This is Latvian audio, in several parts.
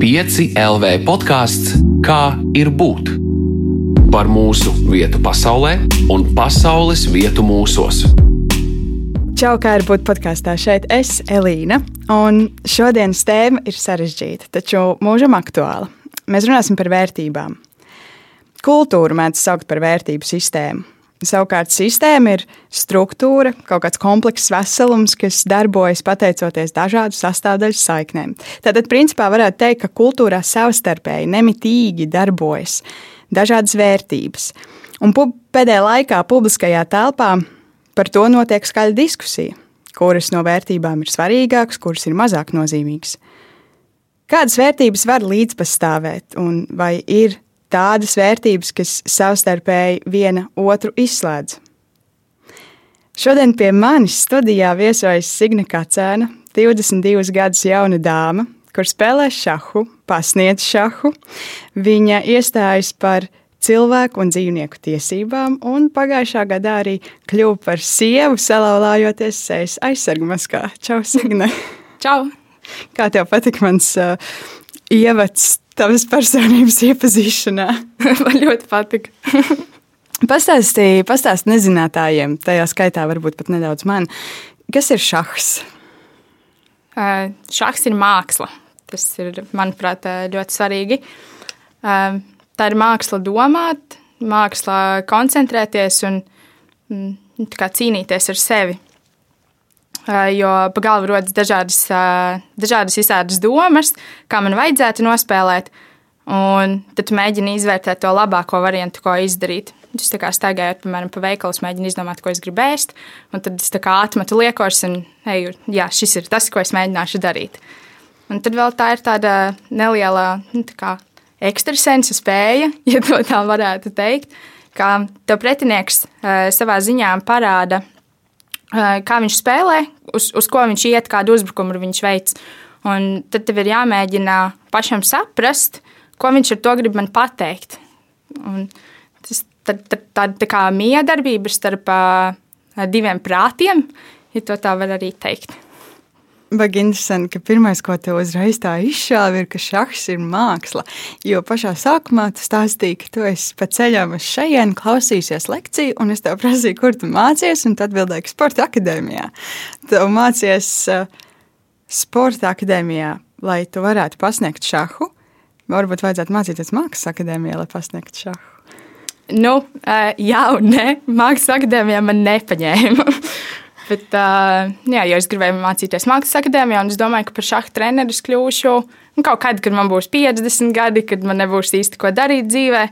5 LV podkāsts Kā ir būt? Par mūsu vietu pasaulē un pasaules vietu mūsos. Čau, kā ir būt podkāstā. Šeit es, Elīna, un šodienas tēma ir sarežģīta, taču mūžam aktuāla. Mēs runāsim par vērtībām. Kultūru mēdz saukt par vērtību sistēmu. Savukārt sistēma ir struktūra, kaut kāds komplekss veselums, kas darbojas pateicoties dažādu sastāvdaļu saiknēm. Tātad, principā, varētu teikt, ka kultūrā savstarpēji nemitīgi darbojas dažādas vērtības. Un pēdējā laikā publiskajā telpā par to notiek skaļa diskusija, kuras no vērtībām ir svarīgākas, kuras ir mazāk nozīmīgas. Kādas vērtības var līdzpastāvēt un vai ir tādas vērtības, kas savstarpēji viena otru izslēdz. Šodien pie manis studijā viesojas Signe Kacēna, 22 gadus jauna dāma, kur spēlē šahu, pasniedz šahu. Viņa iestājas par cilvēku un dzīvnieku tiesībām, un pagājušā gadā arī kļuva par sievu, salauzājoties sejas aizsargu maskā. Čau, Signe! Čau! Kā tev patika mans uh, ievads tavas personības iepazīšanā. Man ļoti patika. Pastāstīja, pastāst nezinātājiem, tajā skaitā varbūt pat nedaudz man, kas ir šahs? Uh, šahs ir māksla. Tas ir, manuprāt, ļoti svarīgi. Tā ir māksla domāt, māksla koncentrēties un mm, cīnīties ar sevi. Uh, jo pa galvu rodas dažādas, uh, dažādas izsādas domas, kā man vajadzētu nospēlēt, un tad mēģini izvērtēt to labāko variantu, ko izdarīt. Es tā kā staigāju, piemēram, pa veikalu, mēģinu izdomāt, ko es gribu ēst, tad es atmetu liekos un eju, jā, šis ir tas, ko es mēģināšu darīt. Un tad vēl tā ir tāda neliela nu, tā kā ekstrasensa spēja, ja tā varētu teikt, ka tev pretinieks uh, savā ziņā parāda, kā viņš spēlē, uz, uz ko viņš iet, kādu uzbrukumu viņš veids. Un tad tev ir jāmēģina pašam saprast, ko viņš ar to grib man pateikt. Un tas tad, tad, tāda tā kā miedarbība starp uh, diviem prātiem, ja to tā var arī teikt. Baigi interesanti, ka pirmais, ko te uzreiz tā izšāva, ir, ka šachs ir māksla. Jo pašā sākumā tu stāstīji, ka tu esi pa ceļam uz šejienu, klausīsies lekciju, un es tev prasīju, kur tu mācies, un tu atbildēji, ka sporta akadēmijā. Tu mācies uh, sporta akadēmijā, lai tu varētu pasniegt šahu. Varbūt vajadzētu mācīties mākslas akadēmijā, lai pasniegtu šahu. Nu, uh, jā, un nē, mākslas akadēmijā man nepaņēma. Bet, uh, jā, jo es gribēju mācīties mākslas akadēmijā, un es domāju, ka par šādu treneru es kļūšu nu, kaut kad, kad man būs 50 gadi, kad man nebūs īsti ko darīt dzīvē.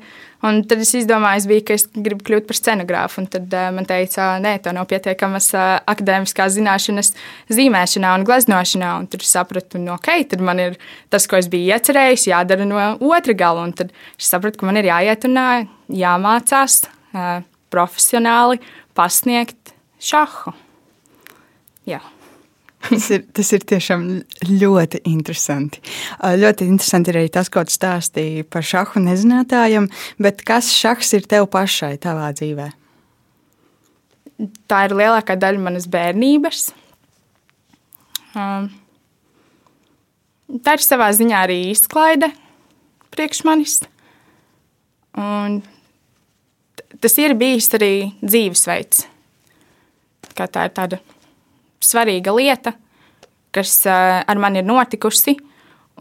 Un tad es izdomāju, biju, ka es gribu kļūt par scenogrāfu. Tad uh, man teica, nē, tev nav pietiekamas uh, akadēmiskās zināšanas zīmēšanā un gleznošanā. Un tad es sapratu, nu, ok, tad man ir tas, ko es biju iecerējis, jādara no otra gala. Un tad es sapratu, ka man ir jāiet un uh, jāmācās uh, profesionāli pasniegt šahu. Jā. tas, ir, tas ir tiešām ļoti interesanti. Ļoti interesanti arī tas, ko tu stāstīji par šahu nezinātājiem, bet kas šahs ir tev pašai tavā dzīvē? Tā ir lielākā daļa manas bērnības. Um, tā ir savā ziņā arī izklaide priekš manis. Un tas ir bijis arī dzīvesveids. Kā tā ir tāda svarīga lieta, kas ar mani ir notikusi.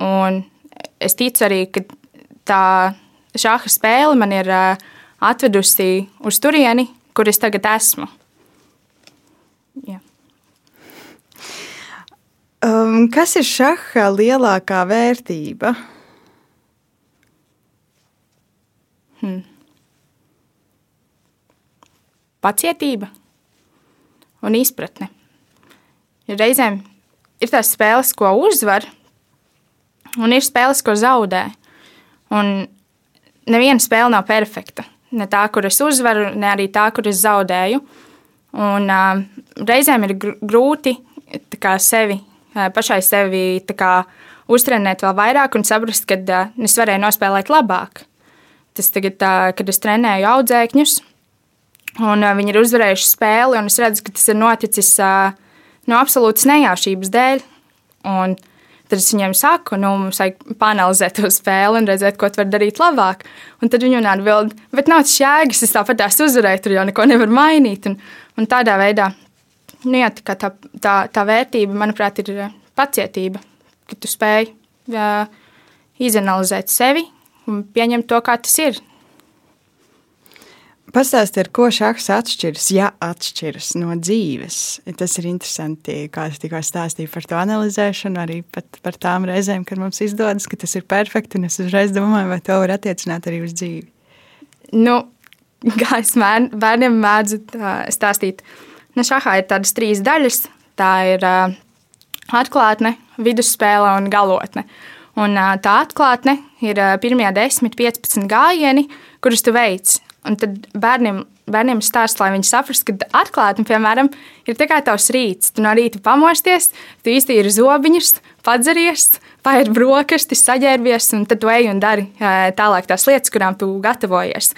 Un es ticu arī, ka tā šāda spēle man ir atvedusi uz turieni, kur es tagad esmu. Jā. Um, kas ir šaha lielākā vērtība? Hmm. Pacietība un izpratne. Reizēm ir tās spēles, ko uzvar, un ir spēles, ko zaudē. Un neviena spēle nav perfekta. Ne tā, kur es uzvaru, ne arī tā, kur es zaudēju. Un, uh, reizēm ir grūti kā, sevi, pašai sevi kā, uztrenēt vēl vairāk un saprast, ka uh, es varēju nospēlēt labāk. Tas tagad, uh, kad es trenēju audzēkņus, un uh, viņi ir uzvarējuši spēli, un es redzu, ka tas ir noticis. Uh, no absolūtas nejaušības dēļ. Un Tad es viņiem saku, nu, mums vajag panelizēt to spēli un redzēt, ko tu vari darīt labāk. Un tad viņi man atbild, bet nav jēgas, es tāpat tās uzvarēju, tur jau neko nevar mainīt. Un, un tādā veidā, nu, jā, tā, tā, tā, tā vērtība, manuprāt, ir eh, pacietība, ka tu spēj jā, izanalizēt sevi un pieņemt to, kā tas ir. Pastāstiet, ko šachs atšķiras, ja atšķiras no dzīves. Tas ir interesanti, kā es tikko stāstīju par to analizēšanu, arī par tām reizēm, kad mums izdodas, ka tas ir perfekti. Es uzreiz domāju, vai to var attiecināt arī uz dzīvi. Nu, kā es mēr, bērniem mēdzu stāstīt, nu, šahā ir tādas trīs daļas. Tā ir uh, atklātne, vidusspēle un galotne. Un, uh, tā atklātne ir uh, pirmie 10, 15 gājieni, kurus tu veici Un tad bērniem, bērniem stāsta, lai viņi saprastu, ka atklātni, piemēram, ir tikai tavs rīts. Tu no rīta pamosties, tu iztīri zobiņus, padzeries, paēd brokastis, saģērbies, un tad tu ej un dari tālāk tās lietas, kurām tu gatavojies.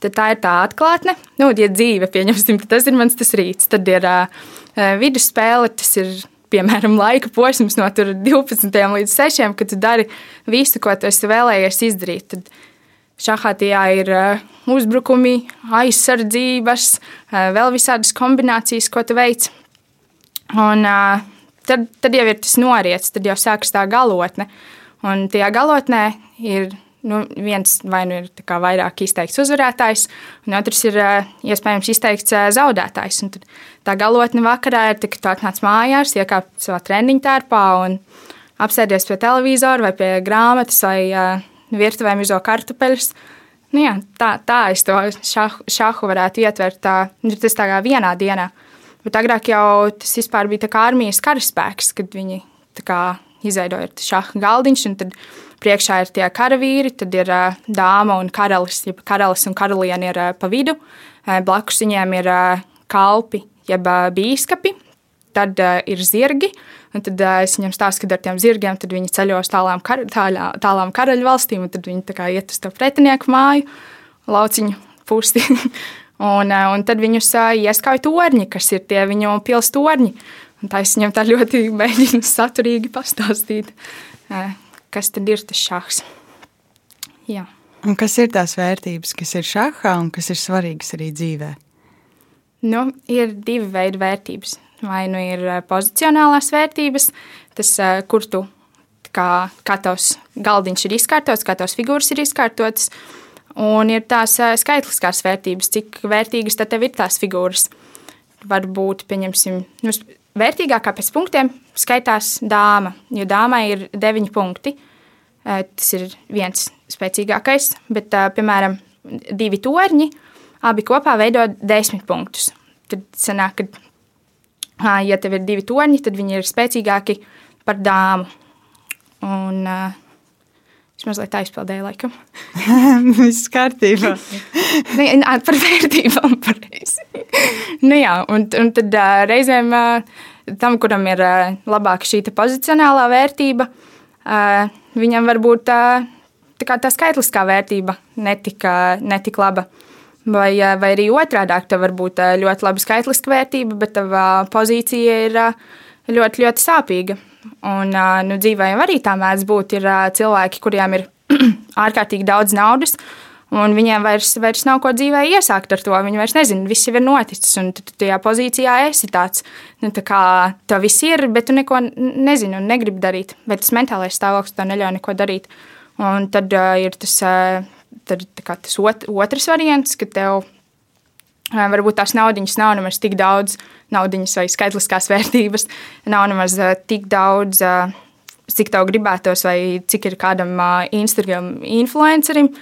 Tad tā ir tā atklātne. Nu, ja dzīve, pieņemsim, tas ir mans tas rīts. Tad ir uh, vidusspēle, tas ir piemēram, laika posms no 12 līdz 6, kad tu dari visu, ko tu esi vēlējies izdarīt. Tad Šahātijā ir uh, uzbrukumi, aizsardzības, uh, vēl visādas kombinācijas, ko tu veic. Un, uh, tad, tad jau ir tas noriets, tad jau sākas tā galotne. Un tajā galotnē ir nu, viens vai nu ir vairāk izteikts uzvarētājs, un otrs ir iespējams izteikts zaudētājs. Un tā galotne vakarā ir, ka tu atnāc mājās, iekāp savā treniņu tērpā un apsēdies pie televizora vai pie grāmatas vai virtuvē mizo kartupeļus. Nu, jā, tā, tā es to šahu, šahu varētu ietvert. Tā, nu, tas tā kā vienā dienā. Bet agrāk jau tas bija armijas karaspēks, kad viņi izveidoja šādu galdiņu, un tad priekšā ir tie karavīri, tad ir uh, dāma un karalis, jeb karalis un karaliene ir uh, pa vidu. Uh, blakus viņiem ir kalpi, jeb bīskapi, tad uh, ir zirgi, Un tad uh, es viņam stāstu, ka ar tiem zirgiem viņi ceļo uz tālām, kar, tālā, tālām karaļu valstīm, un tad viņi iet uz to pretinieku māju, lauciņu pusti. un, uh, un tad viņus uh, ieskauj torņi, kas ir tie viņu pils torņi. Un tā es viņam tā ļoti mēģinu saturīgi pastāstīt, uh, kas tad ir tas šahs. Jā. Un kas ir tās vērtības, kas ir šahā un kas ir svarīgas arī dzīvē? Nu, ir divi veidi vērtības. Vai nu ir eh, pozicionālās vērtības, tas, eh, kur tu kā, kā tavs galdiņš ir izkārtots, kā tavs figūras ir izkārtotas, un ir tās eh, skaitliskās vērtības, cik vērtīgas tad tev ir tās figūras. Varbūt, pieņemsim, nu, vērtīgākā pēc punktiem skaitās dāma, jo dāmai ir deviņi punkti. Tas ir viens spēcīgākais, bet, piemēram, divi torņi, abi kopā veido desmit punktus. Tad sanāk, ka ja tev ir divi toņi, tad viņi ir spēcīgāki par dāmu. Un, Es mazliet aizpildēju, laikam. Viss kārtībā. Nē, par vērtībām pareizi. nu, jā, un, un tad uh, reizēm uh, tam, kuram ir uh, labāka šī pozicionālā vērtība, uh, viņam var būt uh, tā, tā skaitliskā vērtība netika, netika laba. Uh, Vai, vai arī otrādi, tev var būt ļoti laba skaitliska vērtība, bet tava pozīcija ir ļoti, ļoti sāpīga. Un nu, dzīvē arī tā mēdz būt. Ir cilvēki, kuriem ir ārkārtīgi daudz naudas, un viņiem vairs, vairs nav ko dzīvē iesākt ar to. Viņi vairs nezina, viss jau ir noticis, un tu, tu tajā pozīcijā esi tāds. Nu, tā kā tā viss ir, bet tu neko nezini un negribi darīt. Vai tas mentālais stāvoklis tev neļauj neko darīt. Un tad uh, ir tas. Uh, tad tas ot, otrs variants, ka tev varbūt tās naudas nav nemaz tik daudz, naudas vai skaitliskās vērtības, nav nemaz tik daudz, cik tev gribētos, vai cik ir kādam Instagram influencerim.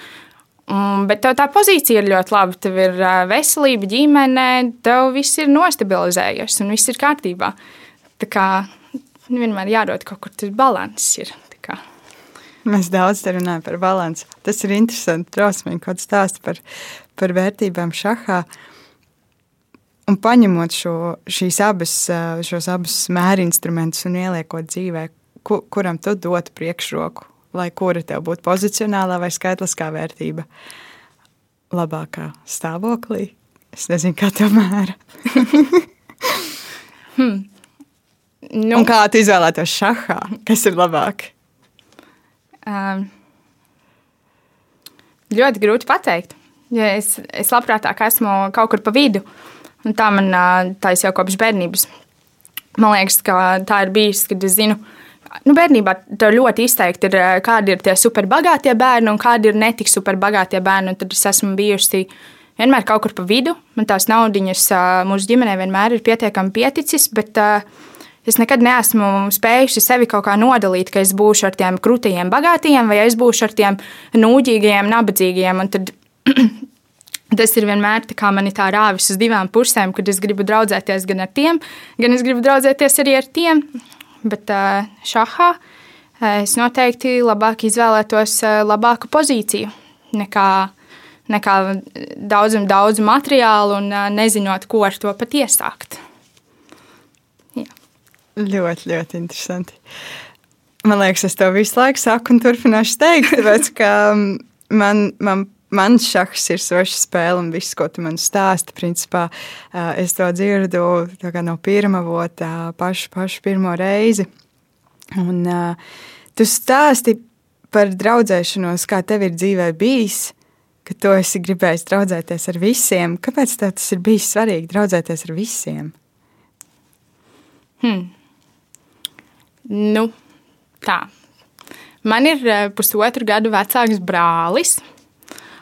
Um, bet tev tā pozīcija ir ļoti laba. Tev ir veselība, ģimene, tev viss ir nostabilizējies un viss ir kārtībā. Tā kā vienmēr jārod kaut kur tas balanss. Mēs daudz runājam par balanci. Tas ir interesanti, drausmīgi, kad stāsta par, par vērtībām šahā. Un paņemot šo, šīs abas, šos abus mērinstrumentus un ieliekot dzīvē, ku, kuram tu dotu priekšroku, lai kura tev būtu pozicionālā vai skaitliskā vērtība labākā stāvoklī. Es nezinu, kā to mēra. hmm. Nu, un kā tu izvēlētos šahā? Kas ir labāk? Um, ļoti grūti pateikt. Ja es, es labprātāk esmu kaut kur pa vidu. Un tā man tā jau kopš bērnības. Man liekas, ka tā ir bijis, kad es zinu, nu, bērnībā tur ļoti izteikti ir, kādi ir tie superbagātie bērni un kādi ir netik superbagātie bērni. Tad es esmu bijusi vienmēr kaut kur pa vidu. Man tās naudiņas mūsu ģimenē vienmēr ir pietiekami pieticis, bet es nekad neesmu spējusi sevi kaut kā nodalīt, ka es būšu ar tiem krūtīgiem, bagātīgiem, vai es būšu ar tiem nūģīgiem, nabadzīgiem. Tad Tas ir vienmēr tā man ir tā rāvis uz divām pusēm, kad es gribu draudzēties gan ar tiem, gan es gribu draudzēties arī ar tiem. Bet šahā es noteikti labāk izvēlētos labāku pozīciju nekā, nekā daudz un daudz materiālu un nezinot, ko ar to pat iesākt. Ļoti, ļoti interesanti. Man liekas, es to visu laiku saku un turpināšu teikt, tāpēc ka man, man man šachs ir sveša spēle, un viss, ko tu man stāsti, principā es to dzirdu no pirmā vota, pašu, pašu pirmo reizi. Un tu stāsti par draudzēšanos, kā tev ir dzīvē bijis, ka tu esi gribējis draudzēties ar visiem. Kāpēc tev tas ir bijis svarīgi draudzēties ar visiem? Hmm. Nu, tā. Man ir pusotru gadu vecāks brālis,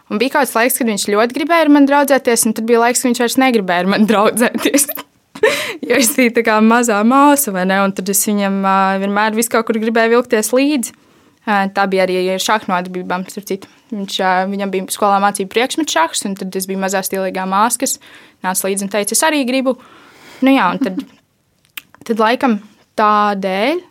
Un bija kāds laiks, kad viņš ļoti gribēja ar mani draudzēties, un tad bija laiks, kad viņš vairs negribēja ar mani draudzēties. jo es biju tā kā mazā māsa, vai ne? Un tad es viņam uh, vienmēr vis kaut kur gribēju vilkties līdzi. Uh, tā bija arī šāda nodarbībām, starp citu. Viņš, viņam bija skolā mācību priekšmetu šachs, un tad es biju mazā stilīgā māsa, kas nāca līdzi un teica, es arī gribu. Nu jā, un tad, tad laikam tādēļ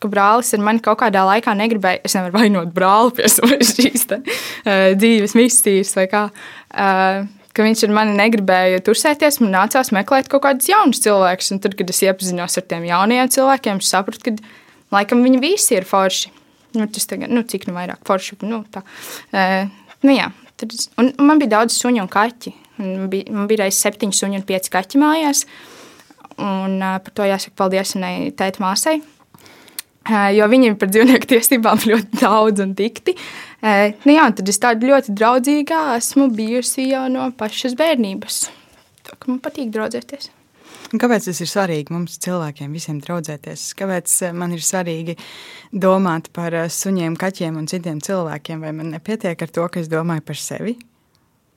ka brālis ar mani kaut kādā laikā negribēja. Es nevaru vainot brāli pie šīs te, uh, dzīves misijas vai kā. Uh, ka viņš ar mani negribēja tursēties, man nācās meklēt kaut kādus jaunus cilvēkus. Un tad, kad es iepazinos ar tiem jaunajiem cilvēkiem, es sapratu, ka laikam viņi visi ir forši. Nu, tas tagad, nu, cik nu vairāk forši. Nu, tā. uh, nu, jā, tad, un, man bija daudz suņu un kaķi. Un bija, man bija reizes septiņi suņi un pieci kaķi mājās. Un uh, par to jāsaka paldies manai tēta māsai jo viņiem par dzīvnieku tiesībām ļoti daudz un dikti. Nu, jā, tad es tādu ļoti draudzīgā esmu bijusi jau no pašas bērnības. Tā, man patīk draudzēties. Kāpēc tas ir svarīgi mums, cilvēkiem, visiem draudzēties? Kāpēc man ir svarīgi domāt par suņiem, kaķiem un citiem cilvēkiem? Vai man nepietiek ar to, ka es domāju par sevi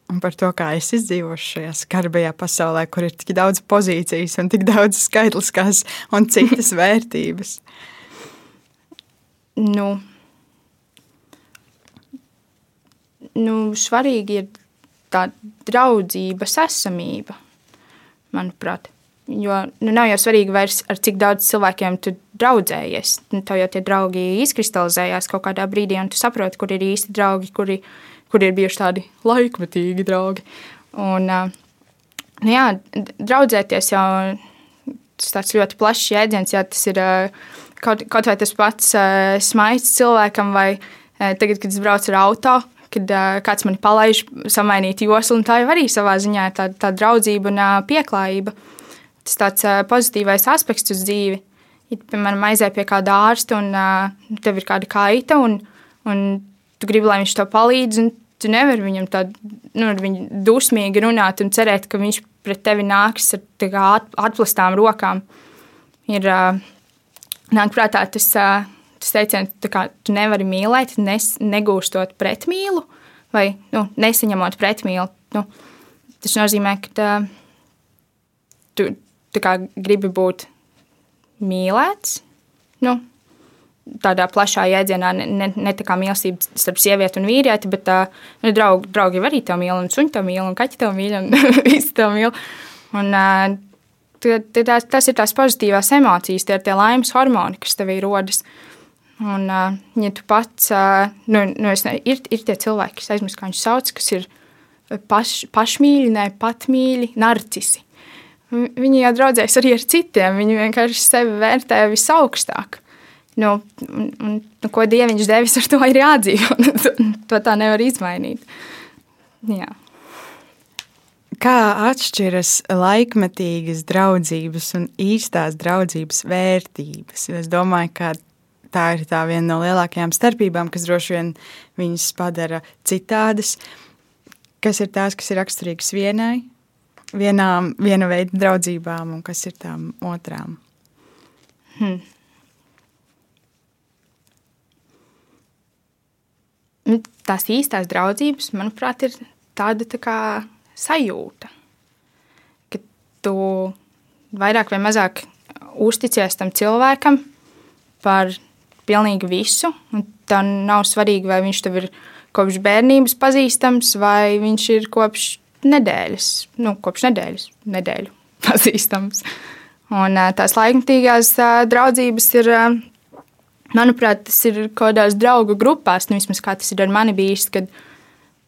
un par to, kā es izdzīvošu šajā skarbajā pasaulē, kur ir tik daudz pozīcijas un tik daudz skaitliskās un citas vērtības? Nu, nu, svarīgi ir tā draudzības esamība, manuprāt. Jo nu, nav jau svarīgi, vairs, ar cik daudz cilvēkiem tu draudzējies. Nu, tev jau tie draugi izkristalizējās kaut kādā brīdī, un tu saproti, kur ir īsti draugi, kuri, kuri ir bijuši tādi laikmetīgi draugi. Un, nu, jā, draudzēties jau tas ļoti plašs jēdziens, jā, tas ir kaut, kaut vai tas pats uh, smaids cilvēkam, vai uh, tagad, kad es braucu ar auto, kad uh, kāds mani palaiž samainīt joslu, un tā jau arī savā ziņā ir tā, tā draudzība un uh, pieklājība. Tas tāds uh, pozitīvais aspekts uz dzīvi. Ja, piemēram, aizēj pie kāda ārsta, un uh, tev ir kāda kaita, un, un tu gribi, lai viņš to palīdz, un tu nevari viņam tādu nu, viņu dusmīgi runāt un cerēt, ka viņš pret tevi nāks ar atplastām rokām. Ir, uh, nāk prātā tas, tas teiciens, ka tu nevari mīlēt, nes, negūstot pretmīlu vai nu, nesaņemot pretmīlu. Nu, tas nozīmē, ka tā, tu kā, gribi būt mīlēts. Nu, tādā plašā jēdzienā, ne, ne, ne tā kā mīlestība starp sievieti un vīrieti, bet tā, nu, draugi, draugi arī to mīl, un suņi to mīl, un kaķi to mīl, un visi to mīl. Un, tās, tas ir tās pozitīvās emocijas, tie ir tie laimes hormoni, kas tevī rodas. Un, ja tu pats, nu, nu ne, ir, ir tie cilvēki, kas aizmirst, kā viņus sauc, kas ir paš, pašmīļi, ne patmīļi, narcisi. Viņi jau draudzējas arī ar citiem, viņi vienkārši sevi vērtē visaugstāk. Nu, un, un, nu, ko Dieviņš devis, ar to ir jādzīvo. to tā nevar izmainīt. Jā. Kā atšķiras laikmetīgas draudzības un īstās draudzības vērtības? Es domāju, ka tā ir tā viena no lielākajām starpībām, kas droši vien viņas padara citādas. Kas ir tās, kas ir raksturīgas vienai, vienām, viena veida draudzībām, un kas ir tām otrām? Hmm. Nu, tās īstās draudzības, manuprāt, ir tāda tā kā sajūta, ka tu vairāk vai mazāk uzticies tam cilvēkam par pilnīgi visu. Tā nav svarīgi, vai viņš tev ir kopš bērnības pazīstams, vai viņš ir kopš nedēļas, nu, kopš nedēļas, nedēļu pazīstams. Un tās laikmatīgās draudzības ir manuprāt, tas ir kaut kādās draugu grupās, nu, vismaz kā tas ir ar mani bijis, kad, uh,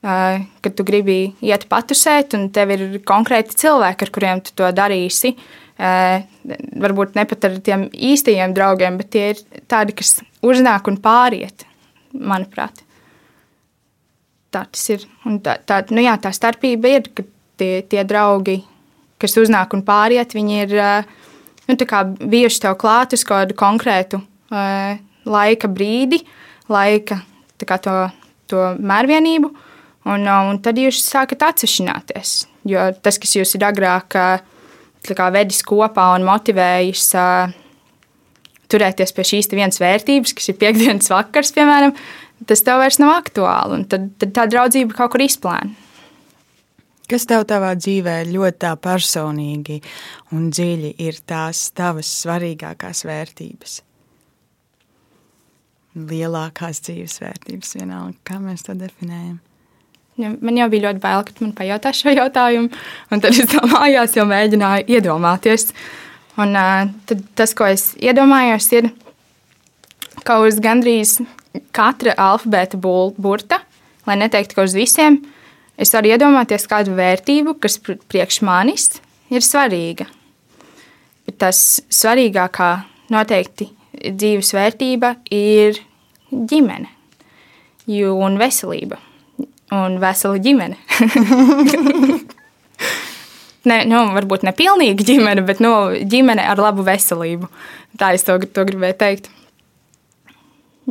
kad tu gribi iet patusēt, un tev ir konkrēti cilvēki, ar kuriem tu to darīsi. Uh, varbūt ne pat ar tiem īstajiem draugiem, bet tie ir tādi, kas uznāk un pāriet, manuprāt. Tā tas ir. Un tā, tā, nu jā, tā starpība ir, ka tie, tie draugi, kas uznāk un pāriet, viņi ir nu, bijuši tev klāt uz kādu konkrētu laika brīdi, laika to, to mērvienību, un, un tad jūs sākat atsevišķināties. Jo tas, kas jūs ir agrāk kā, vedis kopā un motivējis uh, turēties pie šīs vienas vērtības, kas ir piekdienas vakars, piemēram, tas tev vairs nav aktuāli, tad, tad tā draudzība kaut kur izplēna. Kas tev savā dzīvē ļoti personīgi un dziļi ir tās tavas svarīgākās vērtības? lielākās dzīves vērtības, vienalga, kā mēs to definējam. Ja, man jau bija ļoti bail, ka man pajautā šo jautājumu, tad es tam mājās jau mēģināju iedomāties. Un, tad tas, ko es iedomājos, ir, ka uz gandrīz katra alfabēta burta, lai neteiktu, ka uz visiem, es varu iedomāties kādu vērtību, kas priekš manis ir svarīga. Bet tas svarīgākā noteikti dzīves vērtība ir ģimene un veselība un vesela ģimene. ne, nu, varbūt ne pilnīga ģimene, bet nu, ģimene ar labu veselību. Tā es to, to gribēju teikt.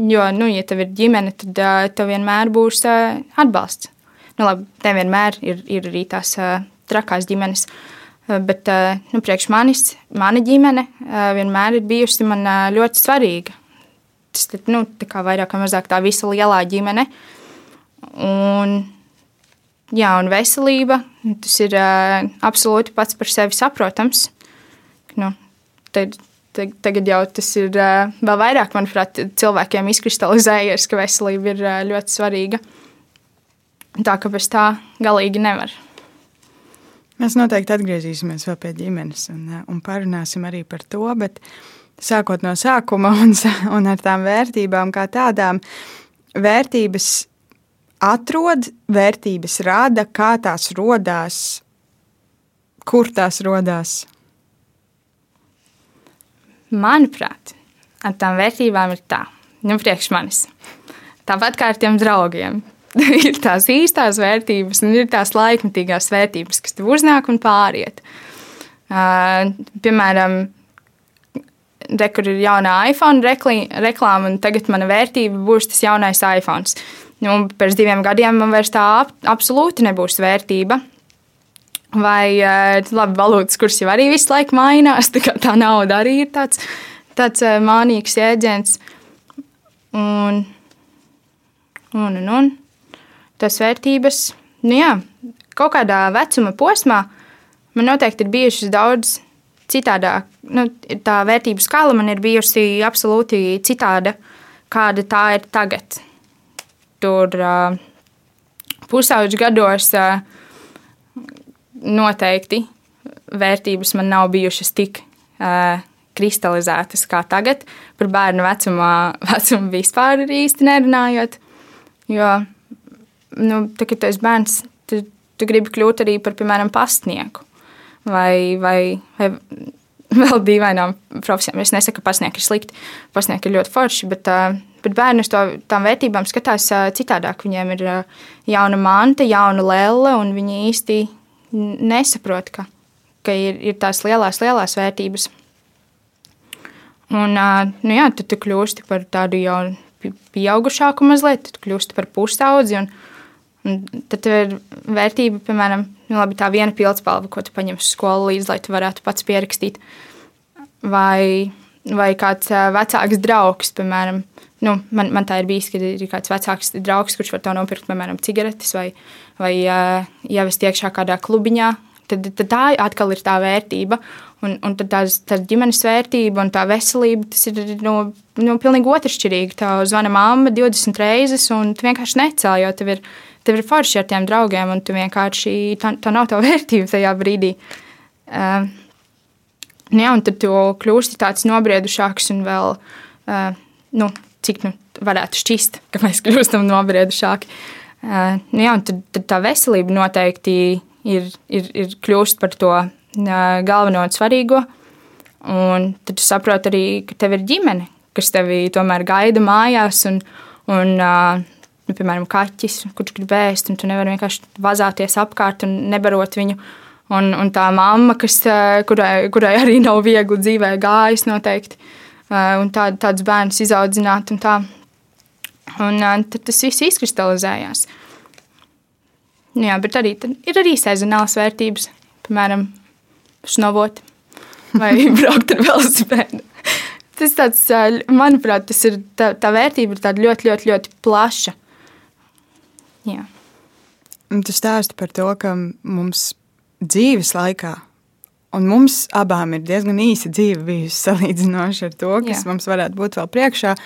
Jo, nu, ja tev ir ģimene, tad uh, tev vienmēr būs uh, atbalsts. Nu, labi, nevienmēr ir, ir arī tās uh, trakās ģimenes. Uh, Bet nu, priekš manis, mana ģimene vienmēr ir bijusi man ļoti svarīga. Tas ir nu, vairāk vai mazāk tā visa lielā ģimene. Un, jā, un veselība tas ir absolūti pats par sevi saprotams. Nu, tad, tagad jau tas ir vēl vairāk, manuprāt, cilvēkiem izkristalizējies, ka veselība ir ļoti svarīga. Tā ka bez tā galīgi nevar. Mēs noteikti atgriezīsimies vēl pie ģimenes un, un parunāsim arī par to. Bet sākot no sākuma un, un ar tām vērtībām, kā tādām, vērtības atrod, vērtības rada, kā tās radās, kur tās radās. Manuprāt, ar tām vērtībām ir tā, nu, priekš manis. Tāpat kā ar tiem draugiem. ir tās īstās vērtības un ir tās laikmatīgās vērtības, kas tev uznāk un pāriet. Uh, piemēram, re, kur ir jaunā iPhone reklāma, un tagad mana vērtība būs tas jaunais iPhone. Nu, pēc diviem gadiem man vairs tā ap, absolūti nebūs vērtība. Vai labi, valūtas kurs jau arī visu laiku mainās, tā, tā nauda arī ir tāds, tāds mānīgs jēdziens. Un, un, un, un tās vērtības, nu jā, kaut kādā vecuma posmā man noteikti ir bijušas daudz citādāk. Nu, tā vērtību skala man ir bijusi absolūti citāda, kāda tā ir tagad. Tur uh, pusauģu gados uh, noteikti vērtības man nav bijušas tik uh, kristalizētas kā tagad. Par bērnu vecumā, vecumu vispār īsti nerunājot. Jo nu, tā, kad tu esi bērns, tu, tu gribi kļūt arī par, piemēram, pastnieku vai, vai, vai vēl dīvainām profesijām. Es nesaku, ka pasnieki ir slikti, pasnieki ir ļoti forši, bet, bet bērni uz to, tām vērtībām skatās citādāk. Viņiem ir jauna manta, jauna lēle, un viņi īsti nesaprot, ka, ka ir, ir tās lielās, lielās vērtības. Un, nu jā, tad tu kļūsti par tādu jau pieaugušāku mazliet, tad kļūsti par pusaudzi. Un, un tad ir vērtība, piemēram, nu, labi, tā viena pildspalva, ko tu paņem uz skolu līdzi, lai tu varētu pats pierakstīt. Vai, vai kāds vecāks draugs, piemēram, nu, man, man tā ir bijis, kad ir kāds vecāks draugs, kurš var tev nopirkt, piemēram, cigaretes vai, vai ievest iekšā kādā klubiņā. Tad, tad tā atkal ir tā vērtība. Un, un tad tās, tā ģimenes vērtība un tā veselība, tas ir no, no pilnīgi otršķirīgi. Tā zvana mamma 20 reizes, un tu vienkārši necēl, jo tev ir, tev ir forši ar tiem draugiem, un tu vienkārši tā, tā nav tā vērtība tajā brīdī. Uh, jā, un tad tu kļūsti tāds nobriedušāks un vēl, uh, nu, cik nu varētu šķist, ka mēs kļūstam nobriedušāki. Uh, nu, jā, tad, tad tā veselība noteikti ir, ir, ir kļūst par to galveno un svarīgo. Un tad tu saproti arī, ka tev ir ģimene, kas tevi tomēr gaida mājās. Un, un, nu, piemēram, kaķis, kurš grib ēst, un tu nevari vienkārši vazāties apkārt un nebarot viņu. Un, un tā mamma, kas, kurai, kurai arī nav viegli dzīvē gājis, noteikti. Un tā, tādus bērnus izaudzināt. Un tā. un tad tas viss izkristalizējās. Jā, bet arī ir arī sezonāls vērtības. Piemēram, šnovot vai braukt ar velosipēdu. Tas tāds, manuprāt, tas ir tā, tā vērtība ir ļoti, ļoti, ļoti plaša. Jā. Tu stāsti par to, ka mums dzīves laikā, un mums abām ir diezgan īsa dzīve bijusi salīdzinoši ar to, kas Jā. mums varētu būt vēl priekšā.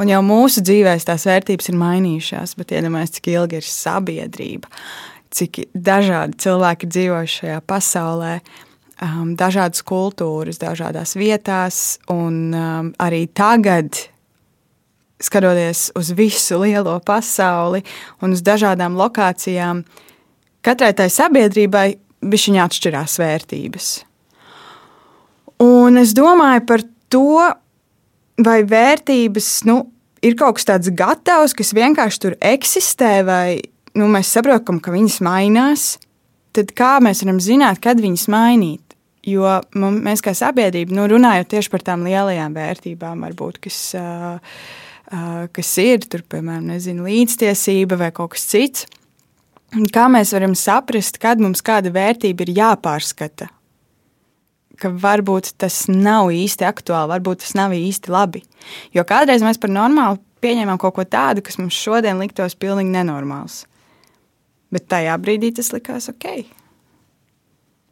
Un jau mūsu dzīvēs tās vērtības ir mainījušās, bet iedomājieties, cik ilgi ir sabiedrība, cik dažādi cilvēki dzīvo šajā pasaulē. Um, dažādas kultūras, dažādās vietās, un um, arī tagad, skatoties uz visu lielo pasauli un uz dažādām lokācijām, katrai tai sabiedrībai bija atšķirās vērtības. Un es domāju par to, vai vērtības nu, ir kaut kas tāds gatavs, kas vienkārši tur eksistē, vai nu, mēs saprotam, ka viņas mainās. Tad kā mēs varam zināt, kad viņas mainīt? Jo mēs kā sabiedrība, nu, runājot tieši par tām lielajām vērtībām, varbūt, kas, uh, uh, kas ir, tur, piemēram, nezinu, līdztiesība vai kaut kas cits, kā mēs varam saprast, kad mums kāda vērtība ir jāpārskata? Ka varbūt tas nav īsti aktuāli, varbūt tas nav īsti labi. Jo kādreiz mēs par normālu pieņēmām kaut ko tādu, kas mums šodien liktos pilnīgi nenormāls. Bet tajā brīdī tas likās ok.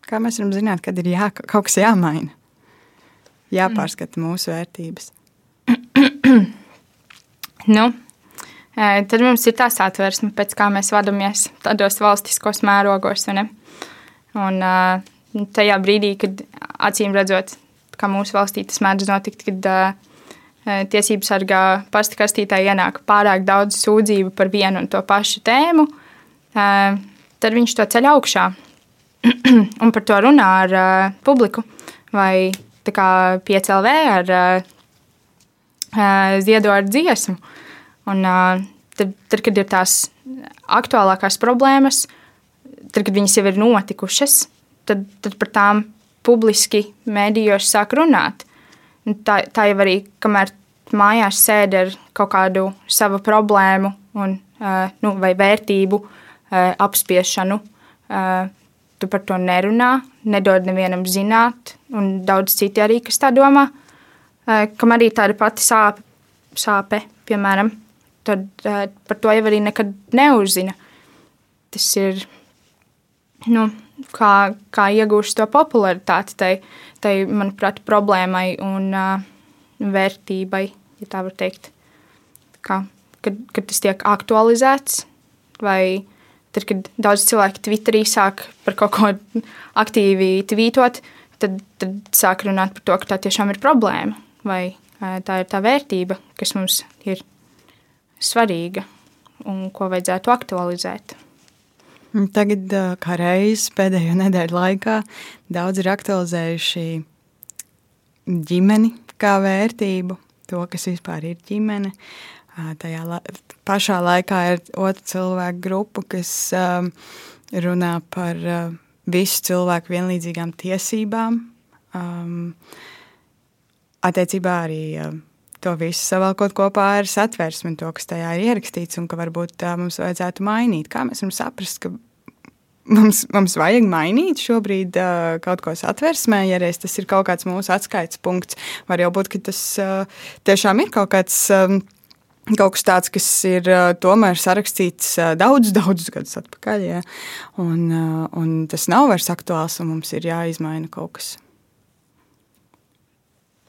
Kā mēs varam zināt, kad ir jā, kaut kas jāmaina? Jāpārskata mūsu vērtības. nu, tad mums ir tā satversme, pēc kā mēs vadāmies tādos valstiskos mērogos. Un tajā brīdī, kad acīm redzot, kā mūsu valstī tas mēdz notikt, kad tiesību sargā pastkastītā ienāk pārāk daudz sūdzību par vienu un to pašu tēmu, tad viņš to ceļ augšā. un par to runā ar publiku vai piecēlv ar ziedo ar dziesmu. Un, tad, tad, kad ir tās aktuālākās problēmas, tad, kad viņas jau ir notikušas, tad, tad par tām publiski mēdījos sāk runāt. Un tā, tā jau arī, kamēr mājās sēž ar kaut kādu savu problēmu un, nu, vai vērtību apspiešanu, tu par to nerunā, nedod nevienam zināt, un daudz citi arī, kas tā domā, kam arī tāda pati sāpe, sāpe piemēram, tad par to jau arī nekad neuzzina. Tas ir, nu, kā, kā iegūst to popularitāti tai, tai manuprāt, problēmai un uh, vērtībai, ja tā var teikt. Kā, kad, kad tas tiek aktualizēts vai Tad, kad daudz cilvēku Twitterī sāk par kaut ko aktīvi tvītot, tad, tad sāk runāt par to, ka tā tiešām ir problēma vai tā ir tā vērtība, kas mums ir svarīga un ko vajadzētu aktualizēt. Tagad, kā reizes pēdējo nedēļu laikā, daudz ir aktualizējuši ģimeni kā vērtību, to, kas vispār ir ģimene. Tajā la pašā laikā ir otra cilvēku grupa, kas runā par visu cilvēku vienlīdzīgām tiesībām. Um, attiecībā arī uh, to visu savalkot kopā ar satversmi, to, kas tajā ir ierakstīts, un ka varbūt mums vajadzētu mainīt. Kā mēs varam saprast, ka mums, mums vajag mainīt šobrīd uh, kaut ko satversmē, ja reiz tas ir kaut kāds mūsu atskaites punkts. Var jau būt, ka tas uh, tiešām ir kaut kāds. Um, Kaut kas tāds, kas ir uh, tomēr sarakstīts uh, daudzus, daudzus gadus atpakaļ. Ja? Un, uh, un tas nav vairs aktuāls, un mums ir jāizmaina kaut kas.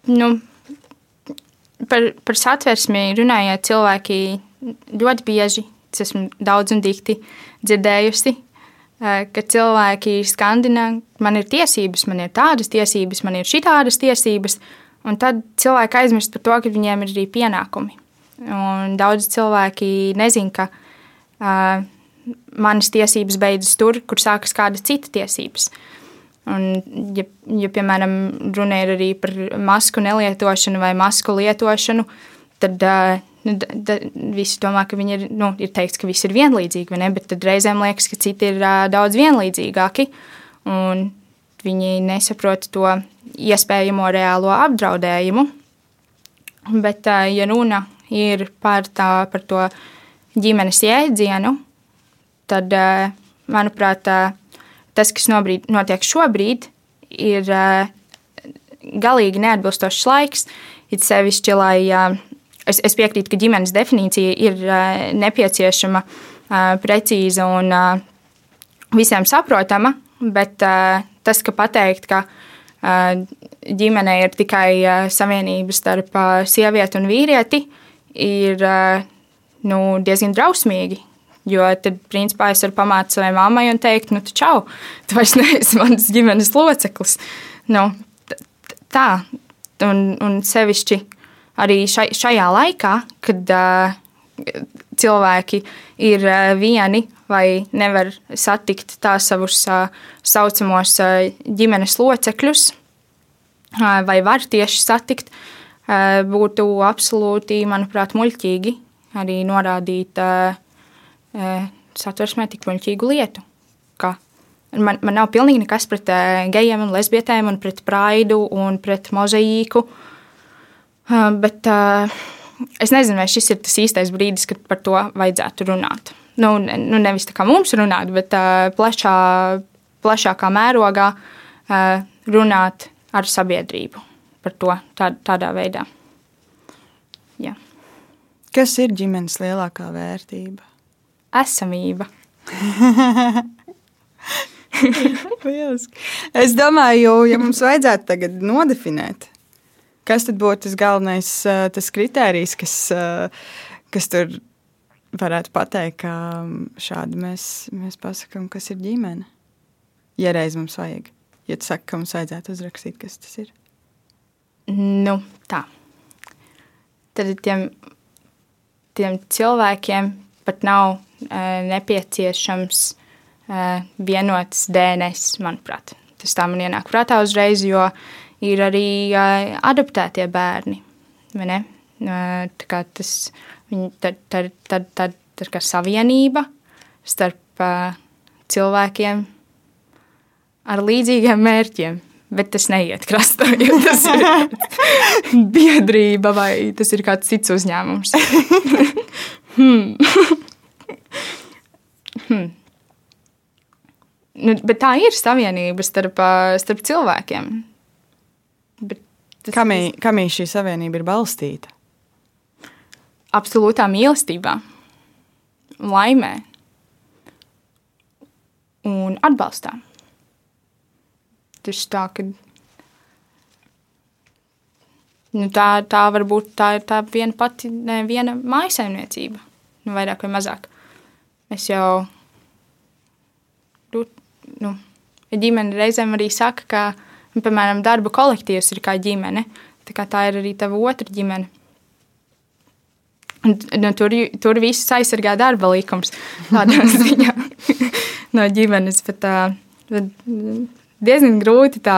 Nu, par, par satversmi runājot, cilvēki ļoti bieži, es esmu daudz un dikti dzirdējusi, ka cilvēki skandina, man ir tiesības, man ir tādas tiesības, man ir šitādas tiesības, un tad cilvēki aizmirst par to, ka viņiem ir arī pienākumi. Un daudz cilvēki nezin, ka uh, manas tiesības beidzas tur, kur sākas kāda cita tiesības. Un, ja, ja, piemēram, runa ir arī par masku nelietošanu vai masku lietošanu, tad nu, da, visi domā, ka viņi ir, nu, ir teikts, ka visi ir vienlīdzīgi, ne? bet reizēm liekas, ka citi ir daudz vienlīdzīgāki. Viņi nesaprot to iespējamo reālo apdraudējumu. Bet, ja runa ir par, tā, par to ģimenes jēdzienu, tad, manuprāt, tas, kas nobrīd, notiek šobrīd, ir uh, galīgi neatbilstošs laiks. It sevišķi, lai uh, es, es piekrītu, ka ģimenes definīcija ir uh, nepieciešama, precīza un visiem saprotama, bet tas, ka pateikt, ka ģimene ir tikai savienība starp sievieti un vīrieti, ir nu, diezgan drausmīgi. Jo tad, principā, es varu pamācīt savai mammai un teikt, nu, čau, tu vairs neesi mans ģimenes loceklis. Nu, tā, un, un sevišķi arī šai, šajā laikā, kad uh, cilvēki ir uh, vieni vai nevar satikt tā savus uh, saucamos uh, ģimenes locekļus, uh, vai var tieši satikt, uh, būtu absolūti, manuprāt, muļķīgi arī norādīt uh, satversmē tik muļķīgu lietu. Ka man, man nav pilnīgi nekas pret gejiem un lesbietēm un pret praidu un pret mozaīku. Bet es nezinu, vai šis ir tas īstais brīdis, kad par to vajadzētu runāt. Nu, nu nevis tā kā mums runāt, bet plašā, plašākā mērogā runāt ar sabiedrību par to tā, tādā veidā. Jā. Kas ir ģimenes lielākā vērtība? Esamība. es domāju, ja mums vajadzētu tagad nodefinēt, kas tad būtu tas galvenais tas kritērijs, kas, kas tur varētu pateikt, ka šādi mēs, mēs pasakām, kas ir ģimene. Ja reiz mums vajag, ja tu saki, ka mums vajadzētu uzrakstīt, kas tas ir. Nu, tā. Tad tiem, tiem cilvēkiem pat nav nepieciešams vienots DNS, manuprāt. Tas tā man ienāk prātā uzreiz, jo ir arī adaptētie bērni. Tā kā tas ir savienība starp cilvēkiem ar līdzīgiem mērķiem. Bet tas neiet krastā, jo tas ir biedrība vai tas ir kāds cits uzņēmums. hmm. Hmm. Nu, bet tā ir savienība starp, starp cilvēkiem. Kamī, kamī šī savienība ir balstīta? Absolūtā mīlestībā, laimē un atbalstā. Tas tā, ka nu, tā, tā var būt tā, tā viena pati, ne, viena mājasaimniecība, nu, vairāk vai mazāk. Es jau, nu, ģimene reizēm arī saka, ka, nu, piemēram, darba kolektīvs ir kā ģimene. Tā, kā tā ir arī tava otra ģimene. Un, nu, tur, tur viss aizsargā darba likums. Tādā ziņā no ģimenes. Bet, uh, diezgan grūti tā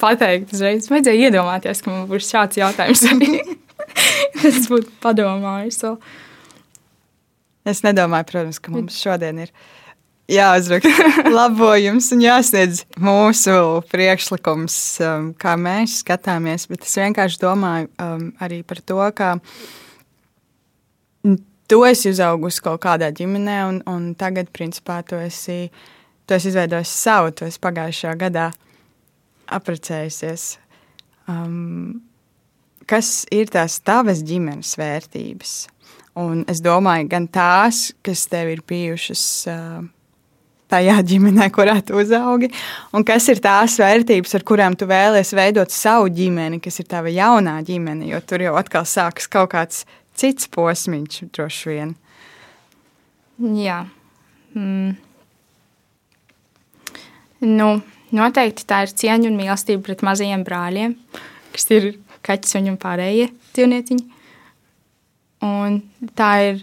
pateikt. Uzreiz vajadzēja iedomāties, ka man būs šāds jautājums. es būtu padomājis. So. Es nedomāju, protams, ka mums šodien ir jāuzraksta labojums un jāsniedz mūsu priekšlikums, um, kā mēs skatāmies. Bet es vienkārši domāju um, arī par to, ka tu esi uzaugusi kaut kādā ģimenē, un, un tagad, principā, tu esi, tu esi izveidojis savu, tu esi pagājušajā gadā apprecējusies. Um, kas ir tās tavas ģimenes vērtības? Un es domāju, gan tās, kas tev ir bijušas uh, tajā ģimenē, kurā tu uzaugi, un kas ir tās vērtības, ar kurām tu vēlies veidot savu ģimeni, kas ir tava jaunā ģimene, jo tur jau atkal sākas kaut kāds cits posmiņš, droši vien. Jā. Mm. Nu, noteikti tā ir cieņa un mīlestība pret mazajiem brāļiem, kas ir kaķis un pārējie dzīvnieciņi. Un tā ir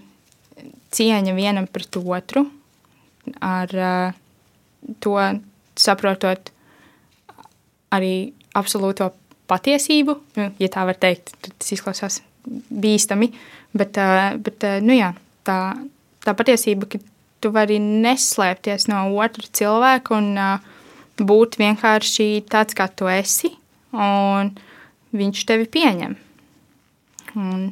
cieņa vienam pret otru, ar uh, to saprotot arī absolūto patiesību, nu, ja tā var teikt, tas izklausās bīstami, bet, uh, bet uh, nu jā, tā, tā patiesība, ka tu vari neslēpties no otra cilvēka un uh, būt vienkārši tāds, kā tu esi, un viņš tevi pieņem. Un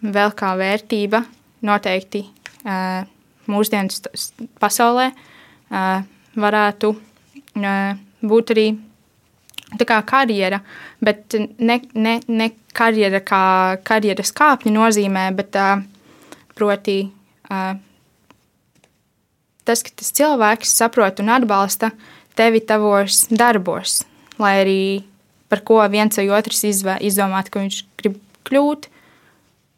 vēl kā vērtība noteikti uh, mūsdienu pasaulē uh, varētu uh, būt arī kā karjera, bet ne, ne, ne karjera kā karjeras kāpņu nozīmē, bet uh, proti uh, tas, ka tas cilvēks saprot un atbalsta tevi tavos darbos, lai arī par ko viens vai otrs izdomātu, ka viņš grib kļūt.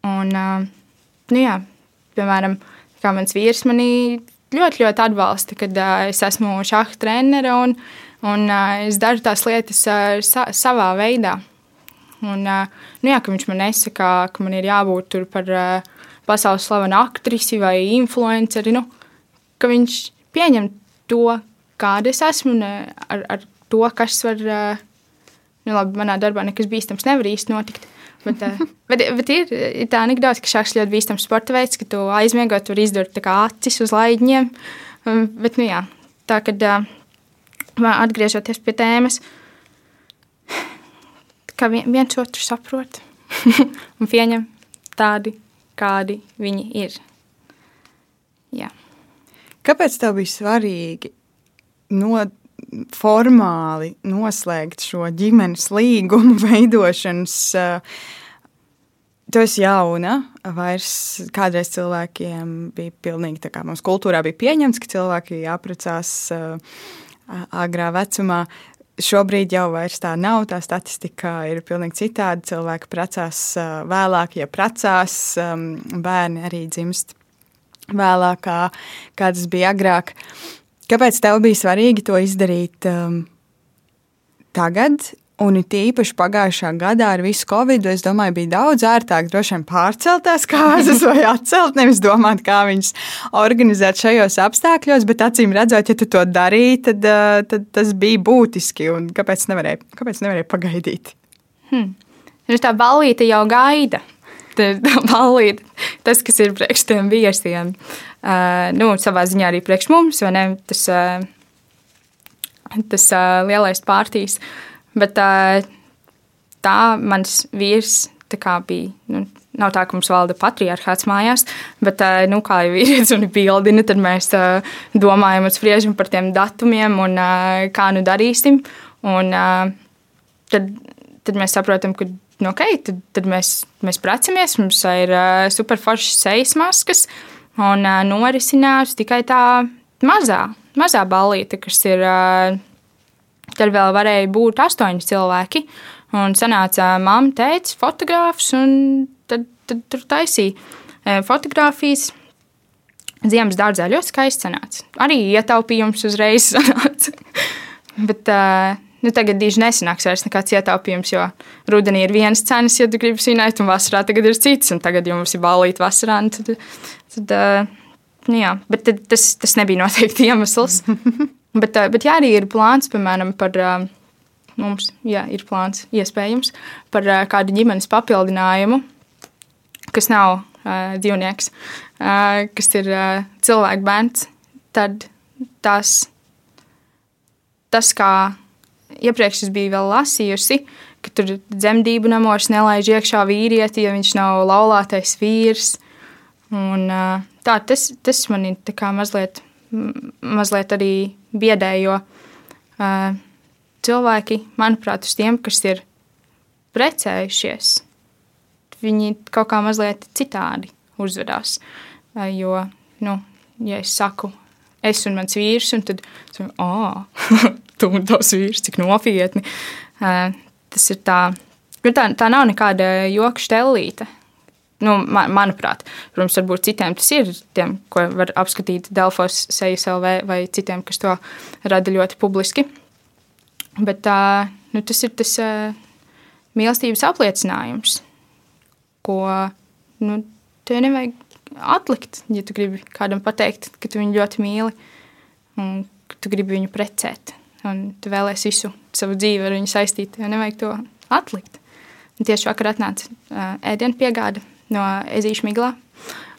Un, nu jā, piemēram, kā mans vīrs manī ļoti, ļoti atbalsta, kad es esmu šāda trenere un, un es daru tās lietas sa savā veidā. Un, nu jā, viņš man nesaka, ka man ir jābūt tur par pasaules slavenu aktrisi vai influenceri. Nu, viņš pieņem to, kāda es esmu, un ar, ar to, kas var. Uh, nu, labi, manā darbā nekas bīstams nevar īsti notikt. Bet, uh, bet, bet ir, ir tā anekdote, ka šāds ļoti bīstams sporta veids, ka tu aizmiegot, var izdurt acis uz laidņiem. Um, bet, nu jā, tā kad atgriežoties pie tēmas, ka viens otru saprot un pieņem tādi, kādi viņi ir. Jā. Kāpēc tev bija svarīgi no, formāli noslēgt šo ģimenes līgumu veidošanas. Eh, tu esi jauna, vairs kādreiz cilvēkiem bija pilnīgi tā kā mums kultūrā bija pieņemts, ka cilvēki apprecās uh, agrā vecumā. Šobrīd jau tā nav. Tā statistika ir pilnīgi citāda. Cilvēki precās uh, vēlāk, ja precās, um, bērni arī dzimst vēlāk, kā tas bija agrāk. Uh, Kāpēc tev bija svarīgi to izdarīt um, tagad? Un it īpaši pagājušā gadā ar visu covid, es domāju, bija daudz ērtāk droši vien pārcelt tās kārtas vai atcelt, nevis domāt, kā viņas organizēt šajos apstākļos. Bet acīm redzot, ja tu to darīji, tad, uh, tad tas bija būtiski. Kāpēc nevarēja, kāpēc nevarēja pagaidīt? Hmm. Tā balīte jau gaida. Tā balīte, tas, kas ir priekš tiem viesiem. Uh, nu, savā ziņā arī priekš mums, vai ne? Tas, uh, tas uh, lielais pārtīs. Bet uh, tā mans vīrs tā bija. Nu, Nav tā, ka mums valda patriarchāts mājās, bet, uh, nu, kā jau vīrietis un bildina, tad mēs uh, domājam un spriežam par tiem datumiem un uh, kā nu darīsim. Un, tad, tad mēs saprotam, ka nu, okay, tad, tad mēs, mēs precamies, mums ir superforšas sejas maskas, uh, Un uh, norisinājās tikai tā mazā, mazā ballīte, kas ir. Uh, tad vēl varēja būt astoņi cilvēki. Un sanāca mamma, teica, fotogrāfs, un tad, tad tur taisīja fotogrāfijas. Ziemas dārzā ļoti skaisti sanāca. Arī ietaupījums uzreiz sanāca. Bet nu, tagad diži nesanāks vairs nekāds ietaupījums, jo rudenī ir vienas cenas, ja tu gribi svinēt, un vasarā tagad ir citas. Un tagad, ja mums ir balīti vasarā, nu, tad Tad, nu jā, bet tas, tas nebija noteikti iemesls. bet, bet jā, arī ir plāns, piemēram, par mums, jā, ir plāns iespējams par kādu ģimenes papildinājumu, kas nav dzīvnieks, kas ir cilvēku bērns. tad tas, tas kā iepriekš es biju vēl lasījusi, ka tur dzemdību namos nelaiž iekšā vīrieti, ja viņš nav laulātais vīrs. Un, tā, tas, tas man ir mazliet, mazliet arī biedē, jo uh, cilvēki, manuprāt, uz tiem, kas ir precējušies, viņi kaut kā mazliet citādi uzvedās. Jo, nu, ja es saku, es un mans vīrs, un tad, ah, tu un tavs vīrs, cik nopietni. Tas ir tā, nu, tā, tā nav nekāda joka štellīte. Nu, man, manuprāt, protams, varbūt citiem tas ir, tiem, ko var apskatīt Delfos, Sejas LV vai citiem, kas to rada ļoti publiski. Bet tā, nu, tas ir tas mīlestības apliecinājums, ko nu, tev nevajag atlikt, ja tu gribi kādam pateikt, ka tu viņu ļoti mīli un ka tu gribi viņu precēt. Un tu vēlēsies visu savu dzīvi ar viņu saistīt, jo nevajag to atlikt. Un tieši vakar atnāca ēdienu piegāde no Ezīša Miglā.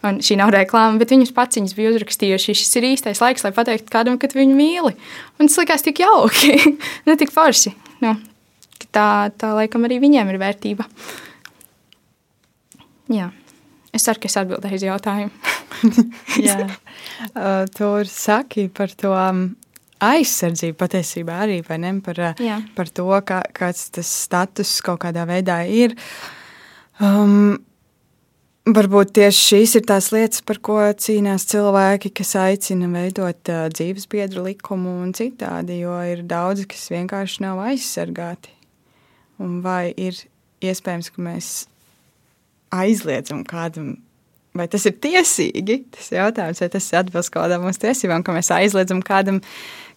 Un šī nav reklāma, bet viņas pats viņas bija uzrakstījuši. Šis ir īstais laiks, lai pateiktu kādam, ka viņu mīli. Un tas likās tik jauki, ne tik forši. Nu, tā, tā laikam arī viņiem ir vērtība. Jā. Es ceru, ka es atbildēju uz jautājumu. Jā, uh, tur saki par to um, aizsardzību patiesībā arī, vai ne? Par, uh, Jā. par to, kā, kāds tas status kaut kādā veidā ir. Um, Varbūt tieši šīs ir tās lietas, par ko cīnās cilvēki, kas aicina veidot uh, dzīves biedru likumu un citādi, jo ir daudzi, kas vienkārši nav aizsargāti. Un vai ir iespējams, ka mēs aizliedzam kādam, vai tas ir tiesīgi? Tas ir jautājums, vai tas atbilst kaut kādām mūsu tiesībām, ka mēs aizliedzam kādam,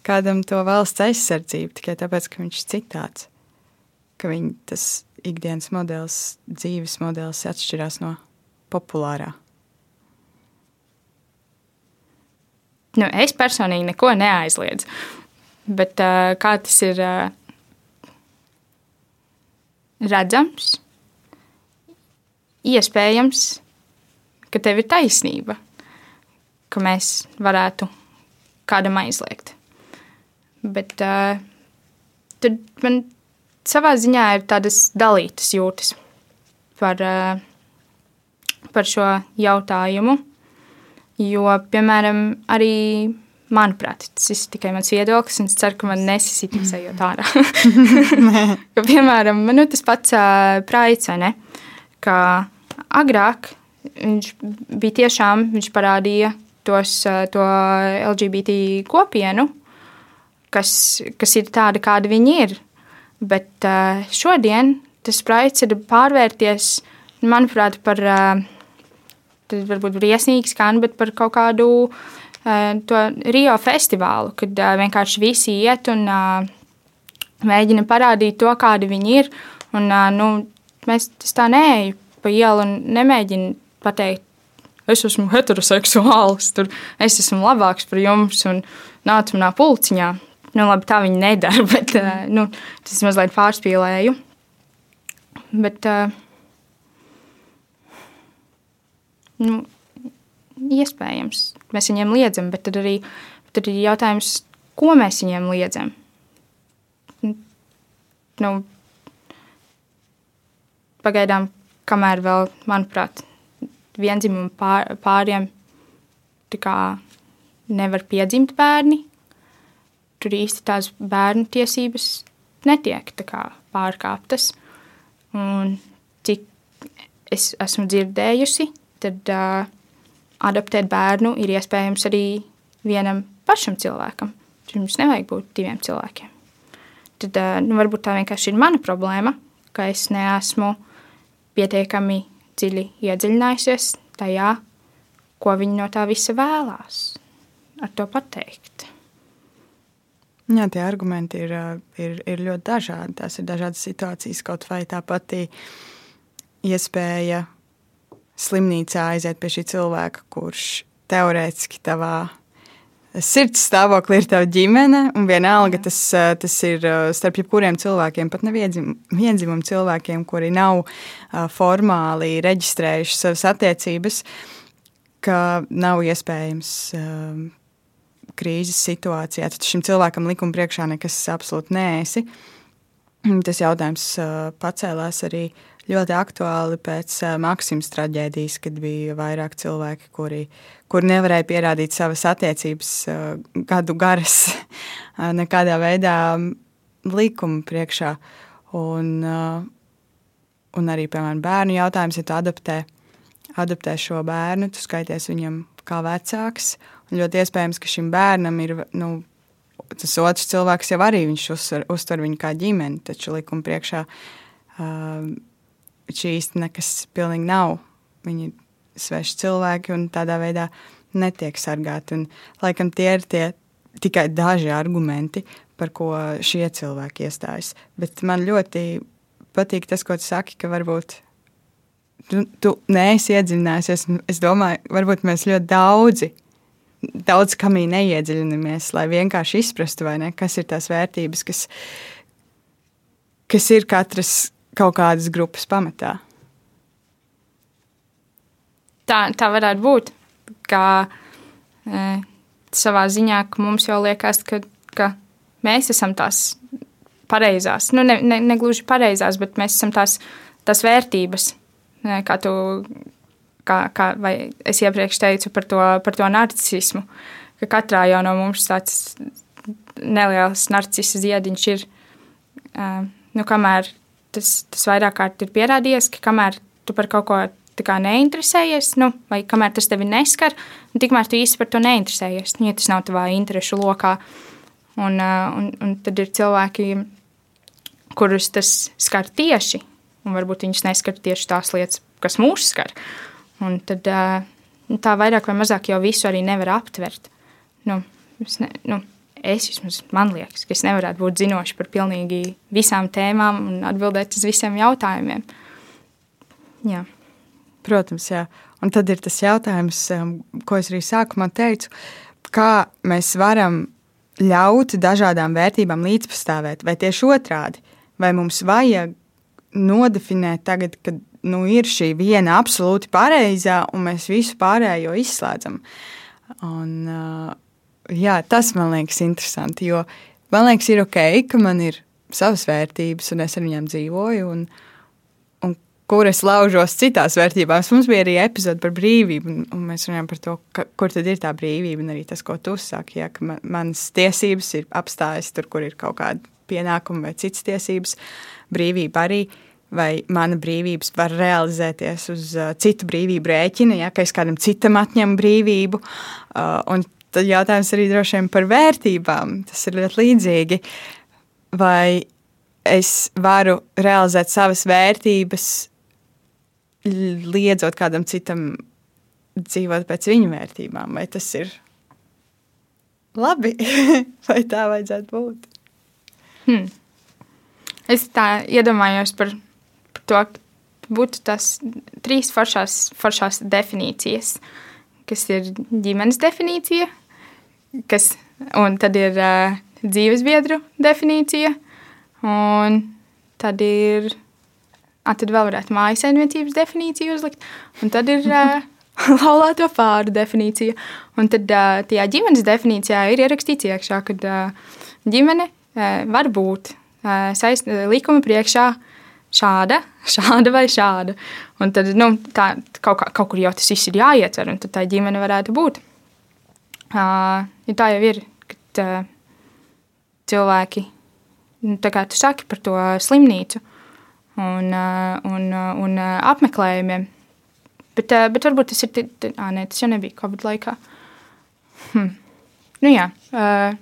kādam to valsts aizsardzību tikai tāpēc, ka viņš ir citāds, ka viņa tas ikdienas modelis, dzīves modelis atšķirās no populārā. Nu, es personīgi neko neaizliedzu. Bet uh, kā tas ir uh, redzams, iespējams, ka tev ir taisnība, ka mēs varētu kādam aizliegt. Bet uh, tad man savā ziņā ir tādas dalītas jūtas par, uh, par šo jautājumu. Jo, piemēram, arī manuprāt, tas ir tikai mans viedoklis, un es ceru, ka man nesisitīs ejot ārā. ka, piemēram, man nu, tas pats ne? Ka agrāk viņš bija tiešām, viņš parādīja tos, to LGBT kopienu, kas, kas ir tāda, kāda viņi ir. Bet šodien tas spraids ir pārvērties, manuprāt, par, tas varbūt briesmīgi skan, bet par kaut kādu to Rio festivālu, kad vienkārši visi iet un mēģina parādīt to, kādi viņi ir. Un, nu, mēs tā neejam pa ielu un nemēģinu pateikt, es esmu heteroseksuāls, tur es esmu labāks par jums un nāc manā pulciņā. Nu, labi, tā viņi nedara, bet nu, tas mazliet pārspīlēju. Bet, uh, nu, iespējams, mēs viņiem liedzam, bet tad arī tad ir jautājums, ko mēs viņiem liedzam. Nu, pagaidām kamēr vēl, manuprāt, vienzimumu pār, pāriem nevar piedzimt bērni, tur īsti tās bērnu tiesības netiek kā, pārkāptas. Un cik es esmu dzirdējusi, tad uh, adoptēt bērnu ir iespējams arī vienam pašam cilvēkam. Jums nevajag būt diviem cilvēkiem. Tad uh, nu, varbūt tā vienkārši ir mana problēma, ka es neesmu pietiekami dziļi iedziļinājusies tajā, ko viņi no tā visa vēlās ar to pateikt. Jā, tie argumenti ir, ir, ir ļoti dažādi. Tās ir dažādas situācijas, kaut vai tā pati iespēja slimnīcā aiziet pie šī cilvēka, kurš teorētiski tavā sirds stāvokli ir tava ģimene, un vienalga tas, eh, tas ir eh, starp jebkuriem cilvēkiem, pat neviendzimumu cilvēkiem, kuri nav eh, formāli reģistrējuši savas attiecības, ka nav iespējams krīzes situācijā, tad šim cilvēkam likuma priekšā nekas absolūti nēsi. Tas jautājums pacēlās arī ļoti aktuāli pēc Maksimas traģēdijas, kad bija vairāk cilvēki, kuri, kuri nevarēja pierādīt savas attiecības gadu garas nekādā veidā likuma priekšā. Un, un arī, piemēram, bērnu jautājums, ja tu adaptē, adaptē šo bērnu, tu skaities viņam kā vecāks. Ļoti iespējams, ka šim bērnam ir nu, tas otrs cilvēks jau arī uztver, uztver viņu kā ģimeni, taču likuma priekšā uh, šī īsti nekas pilnīgi nav. Viņi ir sveši cilvēki un tādā veidā netiek sargāti. Un, laikam tie ir tie tikai daži argumenti, par ko šie cilvēki iestājas. Bet man ļoti patīk tas, ko tu saki, ka varbūt tu, tu neesi iedziļinājies. Es domāju, varbūt mēs ļoti daudzi, daudz kamī neiedziļināmies, lai vienkārši izprastu, ne, kas ir tās vērtības, kas, kas ir katras kaut kādas grupas pamatā. Tā, tā varētu būt. Kā, e, savā ziņā, mums jau liekas, ka, ka mēs esam tās pareizās, nu, ne, ne, ne gluži pareizās, bet mēs esam tās, tās vērtības, kā tu, kā, kā, es iepriekš teicu par to, par to narcismu, ka katrā jau no mums tāds neliels narcisa ziediņš ir, nu, kamēr tas, tas vairāk kārt ir pierādījies, ka kamēr tu par kaut ko kā neinteresējies, nu, vai kamēr tas tevi neskar, nu, tikmēr tu īsti par to neinteresējies. Nu, ja tas nav tavā interešu lokā, un, un, un tad ir cilvēki, kurus tas skar tieši, un varbūt viņus neskar tieši tās lietas, kas mūs skar. Un tad nu, tā vairāk vai mazāk jau visu arī nevar aptvert. Nu, es, ne, nu, es vismaz man liekas, ka es nevarētu būt zinoši par pilnīgi visām tēmām un atbildēt uz visiem jautājumiem. Jā. Protams, jā. Un tad ir tas jautājums, ko es arī sākumā teicu, kā mēs varam ļaut dažādām vērtībām līdzpastāvēt, vai tieši otrādi, vai mums vajag nodefinēt tagad, kad nu, ir šī viena absolūti pareizā, un mēs visu pārējo izslēdzam. Un, jā, tas man liekas interesanti, jo man liekas, ir ok, ka man ir savas vērtības, un es ar viņām dzīvoju, un, un kur es laužos citās vērtībās. Mums bija arī epizode par brīvību, un, un mēs runājam par to, ka, kur tad ir tā brīvība, un arī tas, ko tu saki, ja, ka man, manas tiesības ir apstājas tur, kur ir kaut kāda pienākuma vai citas tiesības. Brīvība arī vai mana brīvības var realizēties uz uh, citu brīvību rēķina, ja es kādam citam atņemu brīvību. Uh, un tad jautājums arī droši vien par vērtībām. Tas ir ļoti līdzīgi. Vai es varu realizēt savas vērtības, liedzot kādam citam dzīvot pēc viņa vērtībām? Vai tas ir labi, vai tā vajadzētu būt? Hmm. Es tā iedomājos par, par to, ka būtu tas trīs foršās, foršās definīcijas, kas ir ģimenes definīcija, kas, un tad ir uh, dzīvesbiedru definīcija, un tad ir, a, tad vēl varētu mājasaimniecības definīciju uzlikt, un tad ir uh, laulāto pāru definīcija, un tad uh, tajā ģimenes definīcijā ir ierakstīts iekšā, ka uh, ģimene uh, var būt saist, likuma priekšā šāda, šāda vai šāda. Un tad nu, tā, kaut, kā, kaut kur jau tas viss ir jāietver, un tad tā ģimene varētu būt. Uh, ja tā jau ir, kad uh, cilvēki, nu, tā kā tu saki par to slimnīcu un, uh, un, uh, un uh, apmeklējumiem, bet, uh, bet varbūt tas ir, ā, nē, tas jau nebija Covid laikā. Hm. Nu jā, uh,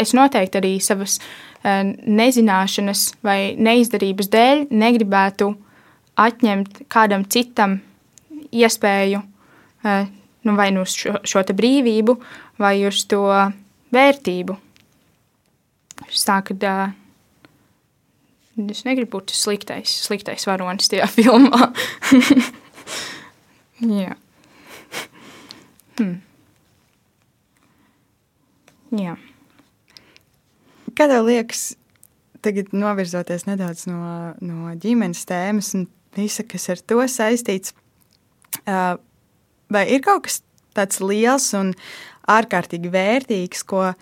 es noteikti arī savas nezināšanas vai neizdarības dēļ negribētu atņemt kādam citam iespēju eh, nu, vai nu uz šo, šo brīvību, vai uz to vērtību. Tā, kad, uh, es negribu būt sliktais, sliktais varonis tajā filmā. Jā. Hmm. Jā. Kā tev liekas, tagad novirzoties nedaudz no, no ģimenes tēmas un visa, kas ar to saistīts, vai ir kaut kas tāds liels un ārkārtīgi vērtīgs, ko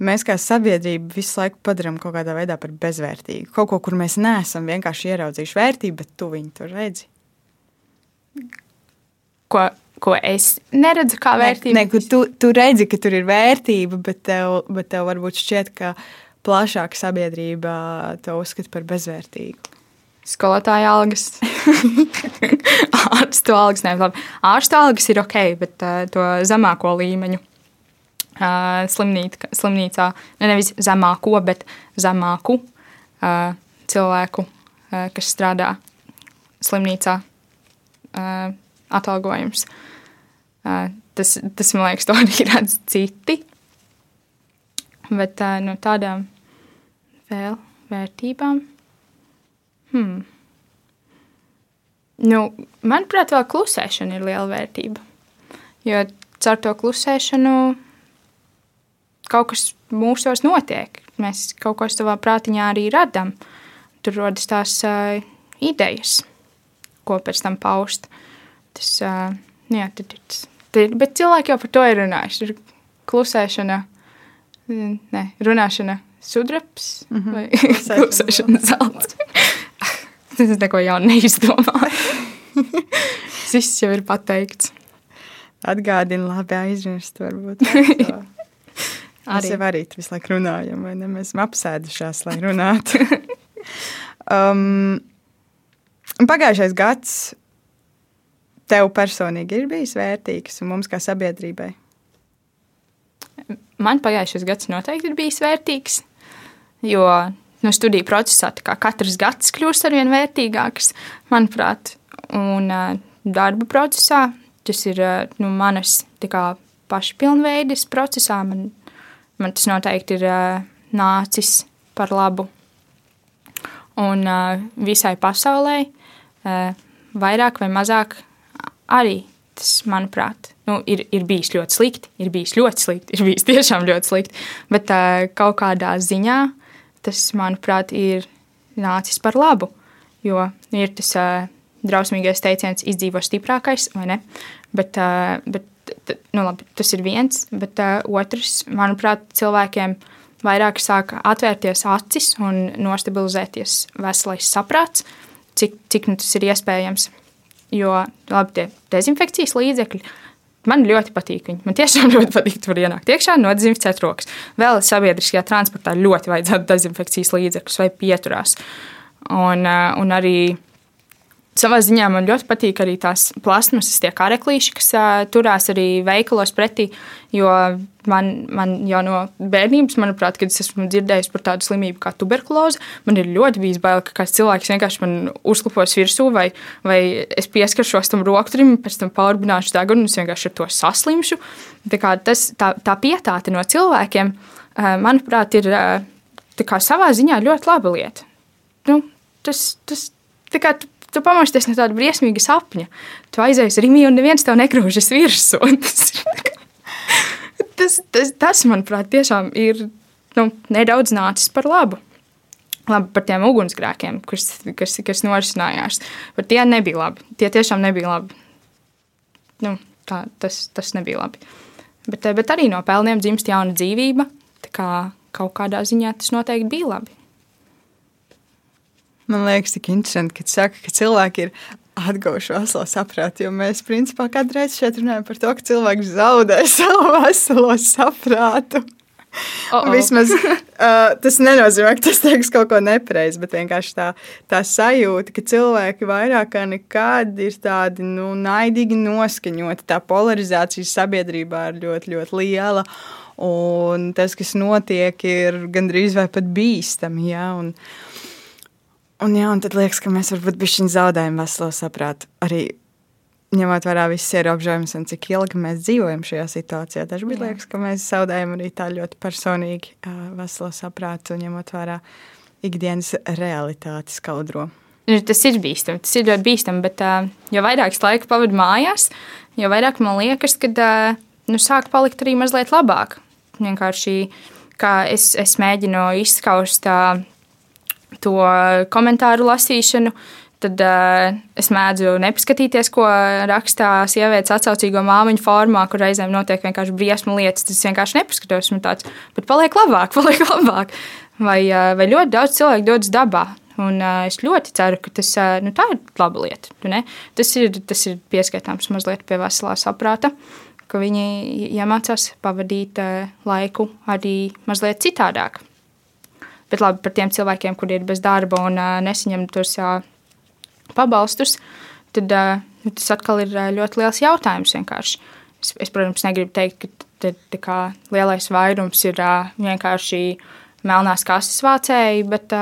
mēs kā sabiedrība visu laiku padarām kaut kādā veidā par bezvērtīgu. Kaut ko, kur mēs neesam vienkārši ieraudzījuši vērtību, bet tu viņu tur redzi. Ko, ko es neredzu kā vērtību? Ne, ne, tu, tu redzi, ka tur ir vērtība, bet tev, bet tev varbūt šķiet, ka plašāka sabiedrība to uzskata par bezvērtīgu. Skolotāja algas, ārstu algas, ne, labi. Ārstu algas ir ok, bet uh, to zemāko līmeņu uh, slimnīt, slimnīcā, ne nevis zemāko, bet zemāku uh, cilvēku, uh, kas strādā slimnīcā, uh, atalgojums. Uh, tas, tas, man liekas, to arī redz citi. Bet uh, no tādām vēl vērtībām. Hmm. Nu, manuprāt, vēl klusēšana ir liela vērtība. Jo caur to klusēšanu kaut kas mūsos notiek. Mēs kaut ko savā prātiņā arī radām. Tur rodas tās uh, idejas, ko pēc tam paust. Tas, uh, jā, tad, tad, tad, bet cilvēki jau par to ir runājuši. Klusēšana, ne, runāšana sudrabs mm -hmm. vai klusēšana zelts. Tas neko jaunu neizdomāju. Viss jau ir pateikts. Atgādina, labi aizmirst, varbūt. Mēs jau arī visu laiku runājam, vai ne? Mēs esam apsēdušās, lai runātu. um, pagājušais gads tev personīgi ir bijis vērtīgs un mums kā sabiedrībai? Man pagājušais gads noteikti ir bijis vērtīgs, jo nu, studiju procesā katrs gads kļūst ar vien vērtīgāks, manuprāt, un darba procesā tas ir nu, manas kā, pašpilnveides procesā. Man man tas noteikti ir nācis par labu. Un visai pasaulē, vairāk vai mazāk, arī tas, manuprāt, nu, ir, ir bijis ļoti slikti. Ir bijis ļoti slikti, ir bijis tiešām ļoti slikti. Bet uh, kaut kādā ziņā tas, manuprāt, ir nācis par labu. Jo ir tas uh, drausmīgais teiciens, izdzīvo stiprākais, vai ne? Bet, uh, bet nu, labi, tas ir viens, bet uh, otrs, manuprāt, cilvēkiem vairāk sāk atvērties acis un nostabilizēties veselais saprāts, cik, cik nu tas ir iespējams. Jo labi, tie dezinfekcijas līdzekļi. Man ļoti patīk viņi. Man tiešām ļoti patīk tur ienākt iekšā, nodezinficēt rokas. Vēl sabiedriskajā transportā ļoti vajadzētu dezinfekcijas līdzekļus vai pieturās. Un, un arī Savā ziņā man ļoti patīk arī tās plasmasas, tie kareklīši, kas uh, turās arī veikalos pretī. Jo man, man jau no bērnības, manuprāt, kad es esmu dzirdējis par tādu slimību kā tuberkuloze, man ir ļoti bijis bail, ka kāds cilvēks vienkārši man uzklipos virsū, vai, vai es pieskaršos tam rokturim, pēc tam pārbināšu degunu un es vienkārši ar to saslimšu. Tā, tas, tā, tā pietāte no cilvēkiem, uh, manuprāt, ir uh, savā ziņā ļoti laba lieta. Nu, tas, tas, tā kā tu pamosties no tāda briesmīga sapņa. Tu aizies rīmī un neviens tev nekrūžas virsū. Tas, tas, tas, tas, manuprāt, tiešām ir nu, nedaudz nācis par labu. Labi par tiem ugunsgrēkiem, kas, kas, kas norisinājās. Par tie nebija labi. Tie tiešām nebija labi. Nu, tā, tas, tas nebija labi. Bet, bet arī no pelniem dzimst jauna dzīvība. Kā kaut kādā ziņā tas noteikti bija labi. Man liekas, tik interesanti, ka saka, ka cilvēki ir atgūši veselo saprātu. Jo mēs, principā, kādreiz šeit runājam par to, ka cilvēks zaudē savu veselo saprātu. Uh -oh. Vismaz uh, tas nenozīmē, ka tas teiks kaut ko nepareizi, bet vienkārši tā, tā sajūta, ka cilvēki vairāk kā nekad ir tādi nu, naidīgi noskaņoti. Tā polarizācija sabiedrībā ir ļoti, ļoti liela. Un tas, kas notiek, ir gandrīz vai pat bīstami. Ja? Un, uh, Un, jā, un tad liekas, ka mēs varbūt bišķiņ zaudējam veselo saprātu. Arī ņemot vērā visas ierobežojumus un cik ilgi mēs dzīvojam šajā situācijā. Dažkārt liekas, ka mēs zaudējam arī tā ļoti personīgi veselo saprātu, ņemot vērā ikdienas realitāti skaudro. Nu, tas ir bīstami, tas ir ļoti bīstami, bet jo vairāk es laiku pavadu mājās, jo vairāk man liekas, ka nu, sāk palikt arī mazliet labāk. Vienkārši kā es, es mēģinu izskaust uh, to komentāru lasīšanu, tad uh, es mēdzu nepaskatīties, ko rakstā sievietes atsaucīgo māmiņu formā, kur reizēm notiek vienkārši briesmu lietas. Tas vienkārši nepaskatos, un tāds, bet paliek labāk, paliek labāk. Vai, uh, vai ļoti daudz cilvēku dodas dabā. Un, uh, es ļoti ceru, ka tas uh, nu, ir laba lieta. Tas ir, tas ir pieskatāms mazliet pie veselā saprāta, ka viņi iemācās pavadīt uh, laiku arī mazliet citādāk. Bet labi par tiem cilvēkiem, kuri ir bez darba un nesaņem tos pabalstus, tad uh, tas atkal ir ļoti liels jautājums. Vienkārši. Es, es, protams, negribu teikt, ka te, kā, lielais vairums ir vienkārši melnās kastes vācēji, bet,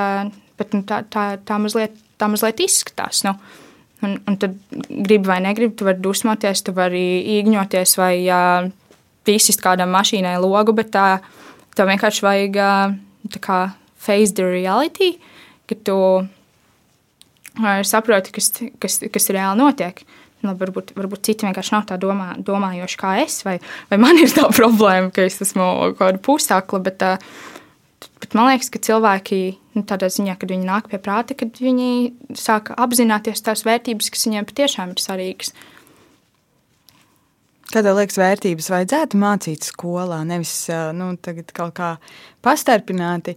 bet nu, tā, tā, tā, mazliet, tā mazliet izskatās. Nu. Un, un tad, gribi vai negribi, tu vari dusmoties, tu vari īgņoties vai uh, izsist kādam mašīnai logu, bet tā, tev vienkārši vajag uh, kā, face the reality, ka tu uh, saproti, kas, kas, kas reāli notiek. Nu, varbūt, varbūt citi vienkārši nav tā domā, domājoši kā es, vai, vai man ir tā problēma, ka es esmu kaut kāda pusakla. Bet, uh, bet man liekas, ka cilvēki nu, tādā ziņā, kad viņi nāk pie prāta, kad viņi sāk apzināties tās vērtības, kas viņiem patiešām ir svarīgas. Kā tev liekas, vērtības vajadzētu mācīt skolā, nevis nu, kaut kā pastarpināti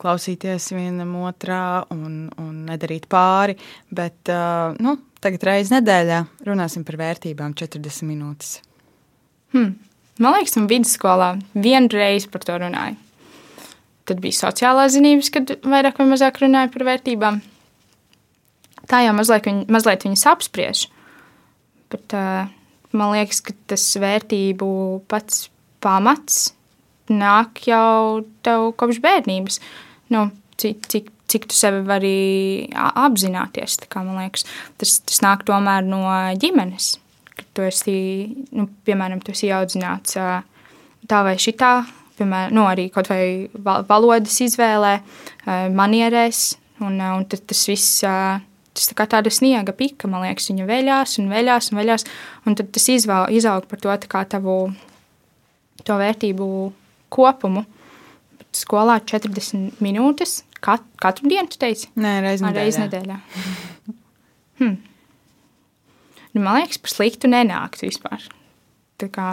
klausīties vienam otrā un, un nedarīt pāri, bet nu, tagad reizes nedēļā runāsim par vērtībām 40 minūtes. Hmm. Man liekas, man vidusskolā vienu reizi par to runāja. Tad bija sociālā zinības, kad vairāk vai mazāk runāja par vērtībām. Tā jau mazliet, viņ, mazliet viņas apspriež. Bet uh, man liekas, ka tas vērtību pats pamats nāk jau tev kopš bērnības. Nu, cik, cik, cik tu sevi vari apzināties. Kā, liekas, tas, tas nāk tomēr no ģimenes. Kad tu esi, nu, piemēram, tu esi audzināts tā vai šitā piemēram, nu, arī kaut vai valodas izvēlē, manierēs. Un, un tas viss tas tā kā tāda sniega pika, man liekas, viņa veļās un veļās un veļās. Un tad tas izvēl, izaug par to tavu to vērtību kopumu. Skolā 40 minūtes kat, katru dienu, tu teici? Nē, reiz nedēļā. Reiz nedēļā. hmm. nu, man liekas, par sliktu nenākt vispār. Tā kā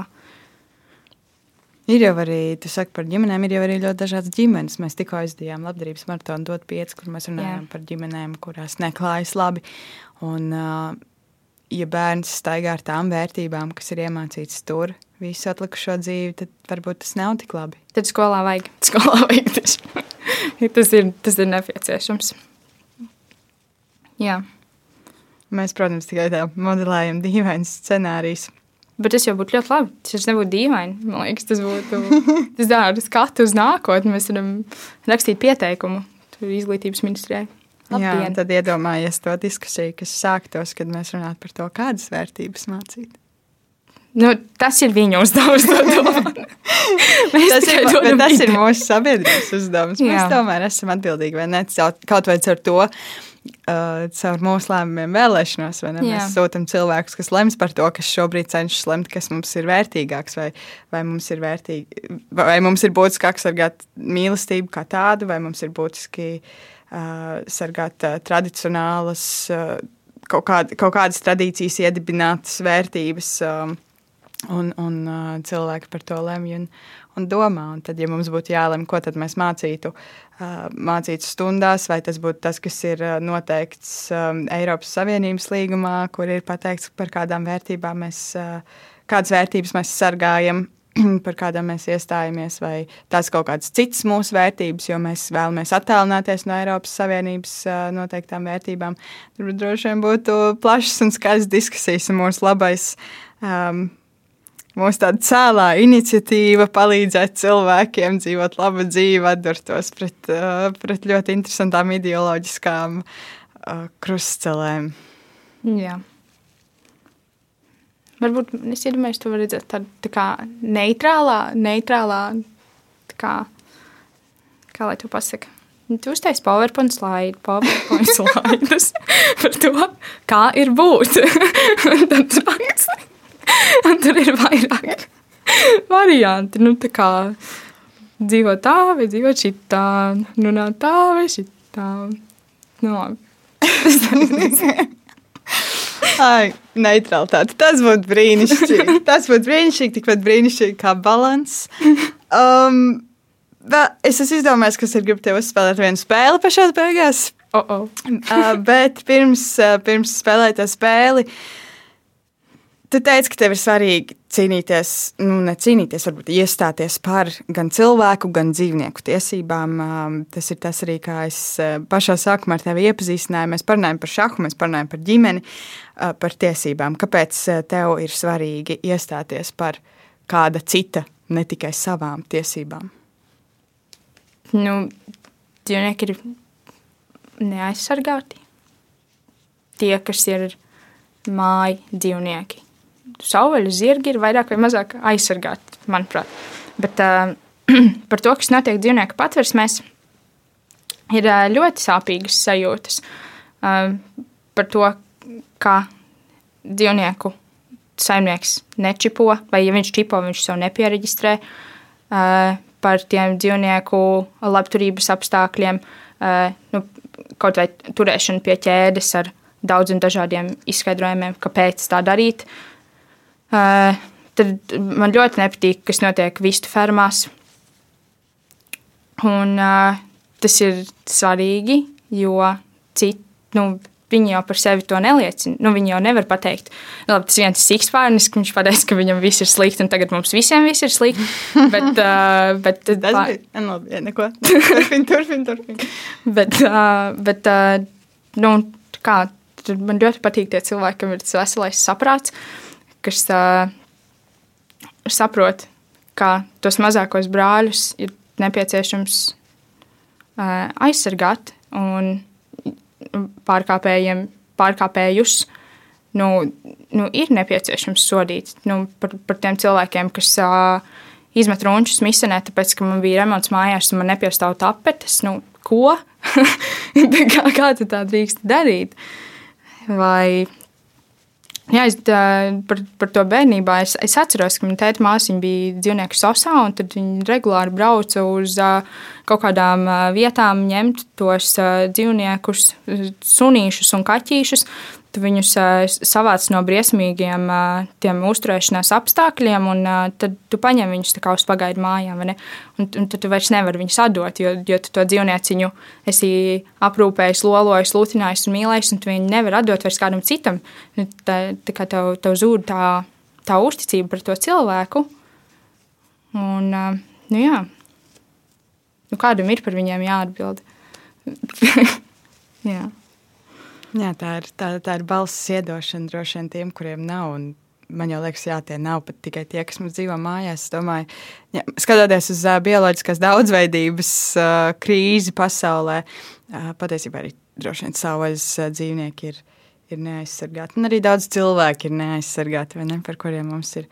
Ir jau arī, tu saki par ģimenēm, ir jau arī ļoti dažādas ģimenes. Mēs tikko aizdījām labdarības maratonu dot pieci, kur mēs runājām Jā. par ģimenēm, kurās neklājas labi. Un, ja bērns staigā ar tām vērtībām, kas ir iemācītas tur visu atlikušo dzīvi, tad varbūt tas nav tik labi. Tad skolā vajag. Skolā vajag tas. tas, ir, tas ir nepieciešams. Jā. Mēs, protams, tikai tā modelējam dīvainus scenārijus. Bet tas jau būtu ļoti labi. Tas nebūtu dīvaini. Man liekas, tas būtu tas dārgi skatu uz nākotni. Mēs varam rakstīt pieteikumu izglītības ministrijai. Labdien. Jā, tad iedomājies to diskusiju, kas sāktos, kad mēs runātu par to, kādas vērtības mācīt. Nu, tas ir viņu uzdevums. tas, ir, tas ir mūsu sabiedrības uzdevums. Mēs Jā. tomēr esam atbildīgi vai ne? Kaut vai ar to, uh, caur mūsu lēmumiem vēlēšanās. Mēs sūtām cilvēkus, kas lems par to, kas šobrīd cenšas lemt, kas mums ir vērtīgāks, vai, vai mums ir vērtīgi, vai mums ir būtiski aizsargāt mīlestību kā tādu, vai mums ir būtiski uh, sargāt tradicionālas, kaut, kād, kaut kādas tradīcijas iedibinātas vērtības. Un, un uh, cilvēki par to lemj un, un domā. Un tad, ja mums būtu jālemj, ko mēs mācītu, uh, mācītu stundās, vai tas būtu tas, kas ir noteikts um, Eiropas Savienības līgumā, kur ir pateikts, par kādām vērtībām mēs, uh, kādas vērtības mēs sargājam, par kādām mēs iestājamies, vai tās kaut kādas citas mūsu vērtības, jo mēs vēlamies attālināties no Eiropas Savienības noteiktām vērtībām. Tur droši vien būtu plašas un skaļas diskusijas, un mūsu labais. Um, Mūsu tāda cēlā iniciatīva palīdzēt cilvēkiem dzīvot labu dzīvi, atdurtos pret, pret ļoti interesantām ideoloģiskām krustcelēm. Jā. Varbūt es iedomājos, to redzēt tādu tā kā neitrālā, neitrālā, tā kā, kā lai to pasaka. Tu uztaisi PowerPoint slaidu, PowerPoint slaidus par to, kā ir būt. tad raksti Un tur ir vairāk varianti. Nu, kā dzīvot tā, vai dzīvot šitā, runāt tā vai šitā. Nu, labi. Ai, neutralitāte. Tas būtu brīnišķīgi. Tas būtu brīnišķīgi, tikpat brīnišķīgi kā balans. Um, es esmu izdomājis, kas ir gribu tev uzspēlēt vienu spēli pašās beigās. Oh, oh. uh, bet pirms, uh, pirms spēlēt spēli, tu teici, ka tev ir svarīgi cīnīties, nu, ne cīnīties, varbūt iestāties par gan cilvēku, gan dzīvnieku tiesībām. Tas ir tas arī, kā es pašā sākumā ar tevi iepazīstināju. Mēs parunājam par šahu, mēs parunājam par ģimeni, par tiesībām. Kāpēc tev ir svarīgi iestāties par kāda cita, ne tikai savām tiesībām? Nu, dzīvnieki ir neaizsargāti. Tie, kas ir māju dzīvnieki. Sauvaļu zirgi ir vairāk vai mazāk aizsargāti, manuprāt. Bet uh, par to, kas notiek dzīvnieku patversmēs, ir uh, ļoti sāpīgas sajūtas. Uh, par to, kā dzīvnieku saimnieks nečipo, vai ja viņš čipo, viņš sev nepiereģistrē. Uh, par tiem dzīvnieku labturības apstākļiem, nu, kaut vai turēšanu pie ķēdes ar daudziem dažādiem izskaidrojumiem, kāpēc tā darīt. Uh, tad man ļoti nepatīk, kas notiek vistu fermās. Un, uh, tas ir svarīgi, jo citi, nu, viņi jau par sevi to neliecina. Nu, viņi jau nevar pateikt, labi, tas viens ir sikspārnis, ka viņš pateiks, ka viņam viss ir slikti, un tagad mums visiem viss ir slikti. Bet, uh, bet, Tas bija nu, labi, neko. Turpin, turpin, turpin. Bet, uh, bet uh, nu, kā, man ļoti patīk tie cilvēki, kam ir tas veselais saprāts, kas uh, saprot, ka tos mazākos brāļus ir nepieciešams uh, aizsargāt un pārkāpējiem, pārkāpējus. Nu, nu, ir nepieciešams sodīt nu, par, par tiem cilvēkiem, kas uh, izmet runčus misenē, tāpēc, ka man bija remonts mājās un man nepiestāv tapetes. Nu, ko? kā, kā tu tā drīkst darīt? Vai Jā, es, tā, par, par to bērnībā es, es atceros, ka manā tēta māsiņa bija dzīvnieku sasā, un tad viņi regulāri brauca uz uh, kaut kādām uh, vietām, ņemt tos uh, dzīvniekus, sunīšus un kaķīšus. Tu viņus savāc no briesmīgiem tiem uzturēšanās apstākļiem, un tad tu paņem viņus uz pagaidu mājām. Un, un tad tu vairs nevari viņus atdot, jo, jo tu to dzīvnieciņu esi aprūpējis, lolojis, lūtinājis un mīlējis, un tu viņu nevari atdot vairs kādam citam. Nu, Tā, tā kā tev, tev zūd tā, tā uzticība par to cilvēku. Un, nu jā, nu, kādam ir par viņiem jāatbild. jā. Jā, tā ir, tā, tā ir balss iedošana droši vien tiem, kuriem nav. Un man jau liekas, jā, tie nav pat tikai tie, kas mums dzīvo mājās. Es domāju, ja, skatoties uz uh, bioloģiskās daudzveidības uh, krīzi pasaulē, uh, patiesībā arī droši vien savvaļas uh, dzīvnieki ir, ir neaizsargāti. Un arī daudz cilvēku ir neaizsargāti, ne, par kuriem mums ir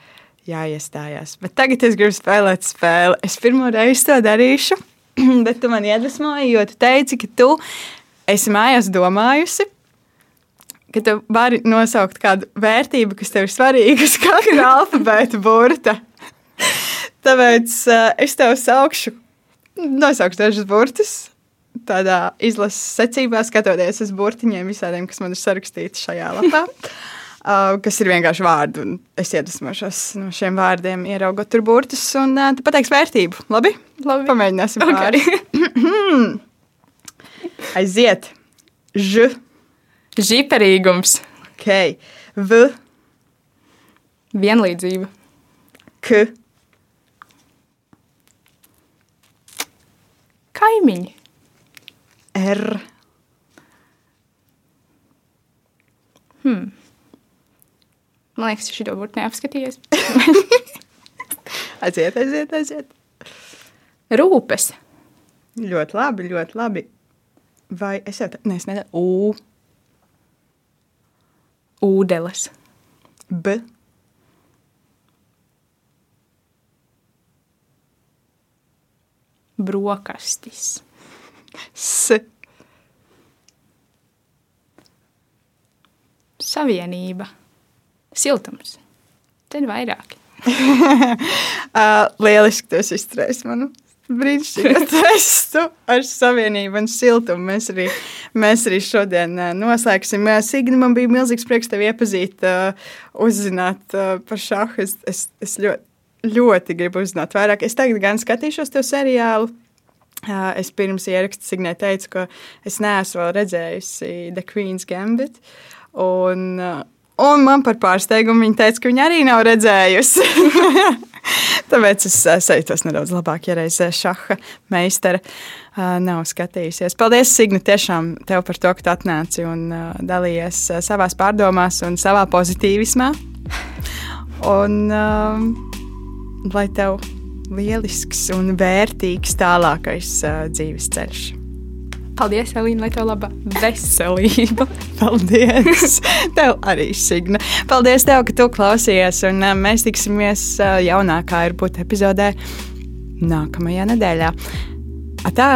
jāiestājās. Bet tagad es gribu spēlēt spēli. Es pirmo reizi to darīšu, bet tu man iedvesmoji, jo tu teici, ka tu esi mājās domājusi ka tu vari nosaukt kādu vērtību, kas tev ir svarīga uz katra alfabēta burta. Tāpēc uh, es tev saukšu, nosaukšu dažus burtus. Tādā izlases secībā, skatoties uz burtiņiem, visādiem, kas man ir sarakstīti šajā lapā, uh, kas ir vienkārši vārdi. un Es iedvesmošos no šiem vārdiem, ieraugot tur burtus, un uh, tu pateiksi vērtību. Labi? Labi. Pamēģināsim. Ok. pāri. Aiziet! Ž, Žiperīgums, K, V, vienlīdzība, K, kaimiņi, R, Man liekas, šī burbuļs neapskatījās. aiziet, aiziet, aiziet. Rūpes, Ļoti labi, ļoti labi. Vai es jau tādu, nē, es nedaru, U, ūdeles, B, brokastis, S, savienība, siltums. Te ir vairāk. uh, lieliski tas izturēs manu brīnišķīgu testu ar savienību un siltumu. Mēs arī, mēs arī šodien uh, noslēgsim. Uh, Signi, man bija milzīgs prieks tevi iepazīt, uh, uzzināt par šāhu. Es, es, es ļoti, ļoti gribu uzzināt vairāk. Es tagad gan skatīšos to seriālu. Es pirms ieraksta Signē teicu, ka es neesmu redzējusi The Queen's Gambit. Un, uh, un man par pārsteigumu viņa teica, ka viņa arī nav redzējusi. Tāpēc es sajūtos nedaudz labāk, ja reizē šaha meistara uh, nav skatījusies. Paldies, Signi, tiešām tev par to, ka tu atnāci un uh, dalījies savās pārdomās un savā pozitīvismā. Un uh, lai tev lielisks un vērtīgs tālākais uh, dzīves ceļš. Paldies, Elīna, lai tev laba veselība. Paldies! tev arī, Signa. Paldies, tev, ka tu klausies. Un uh, mēs tiksimies uh, jaunākā ir būt epizodē nākamajā nedēļā. Atā!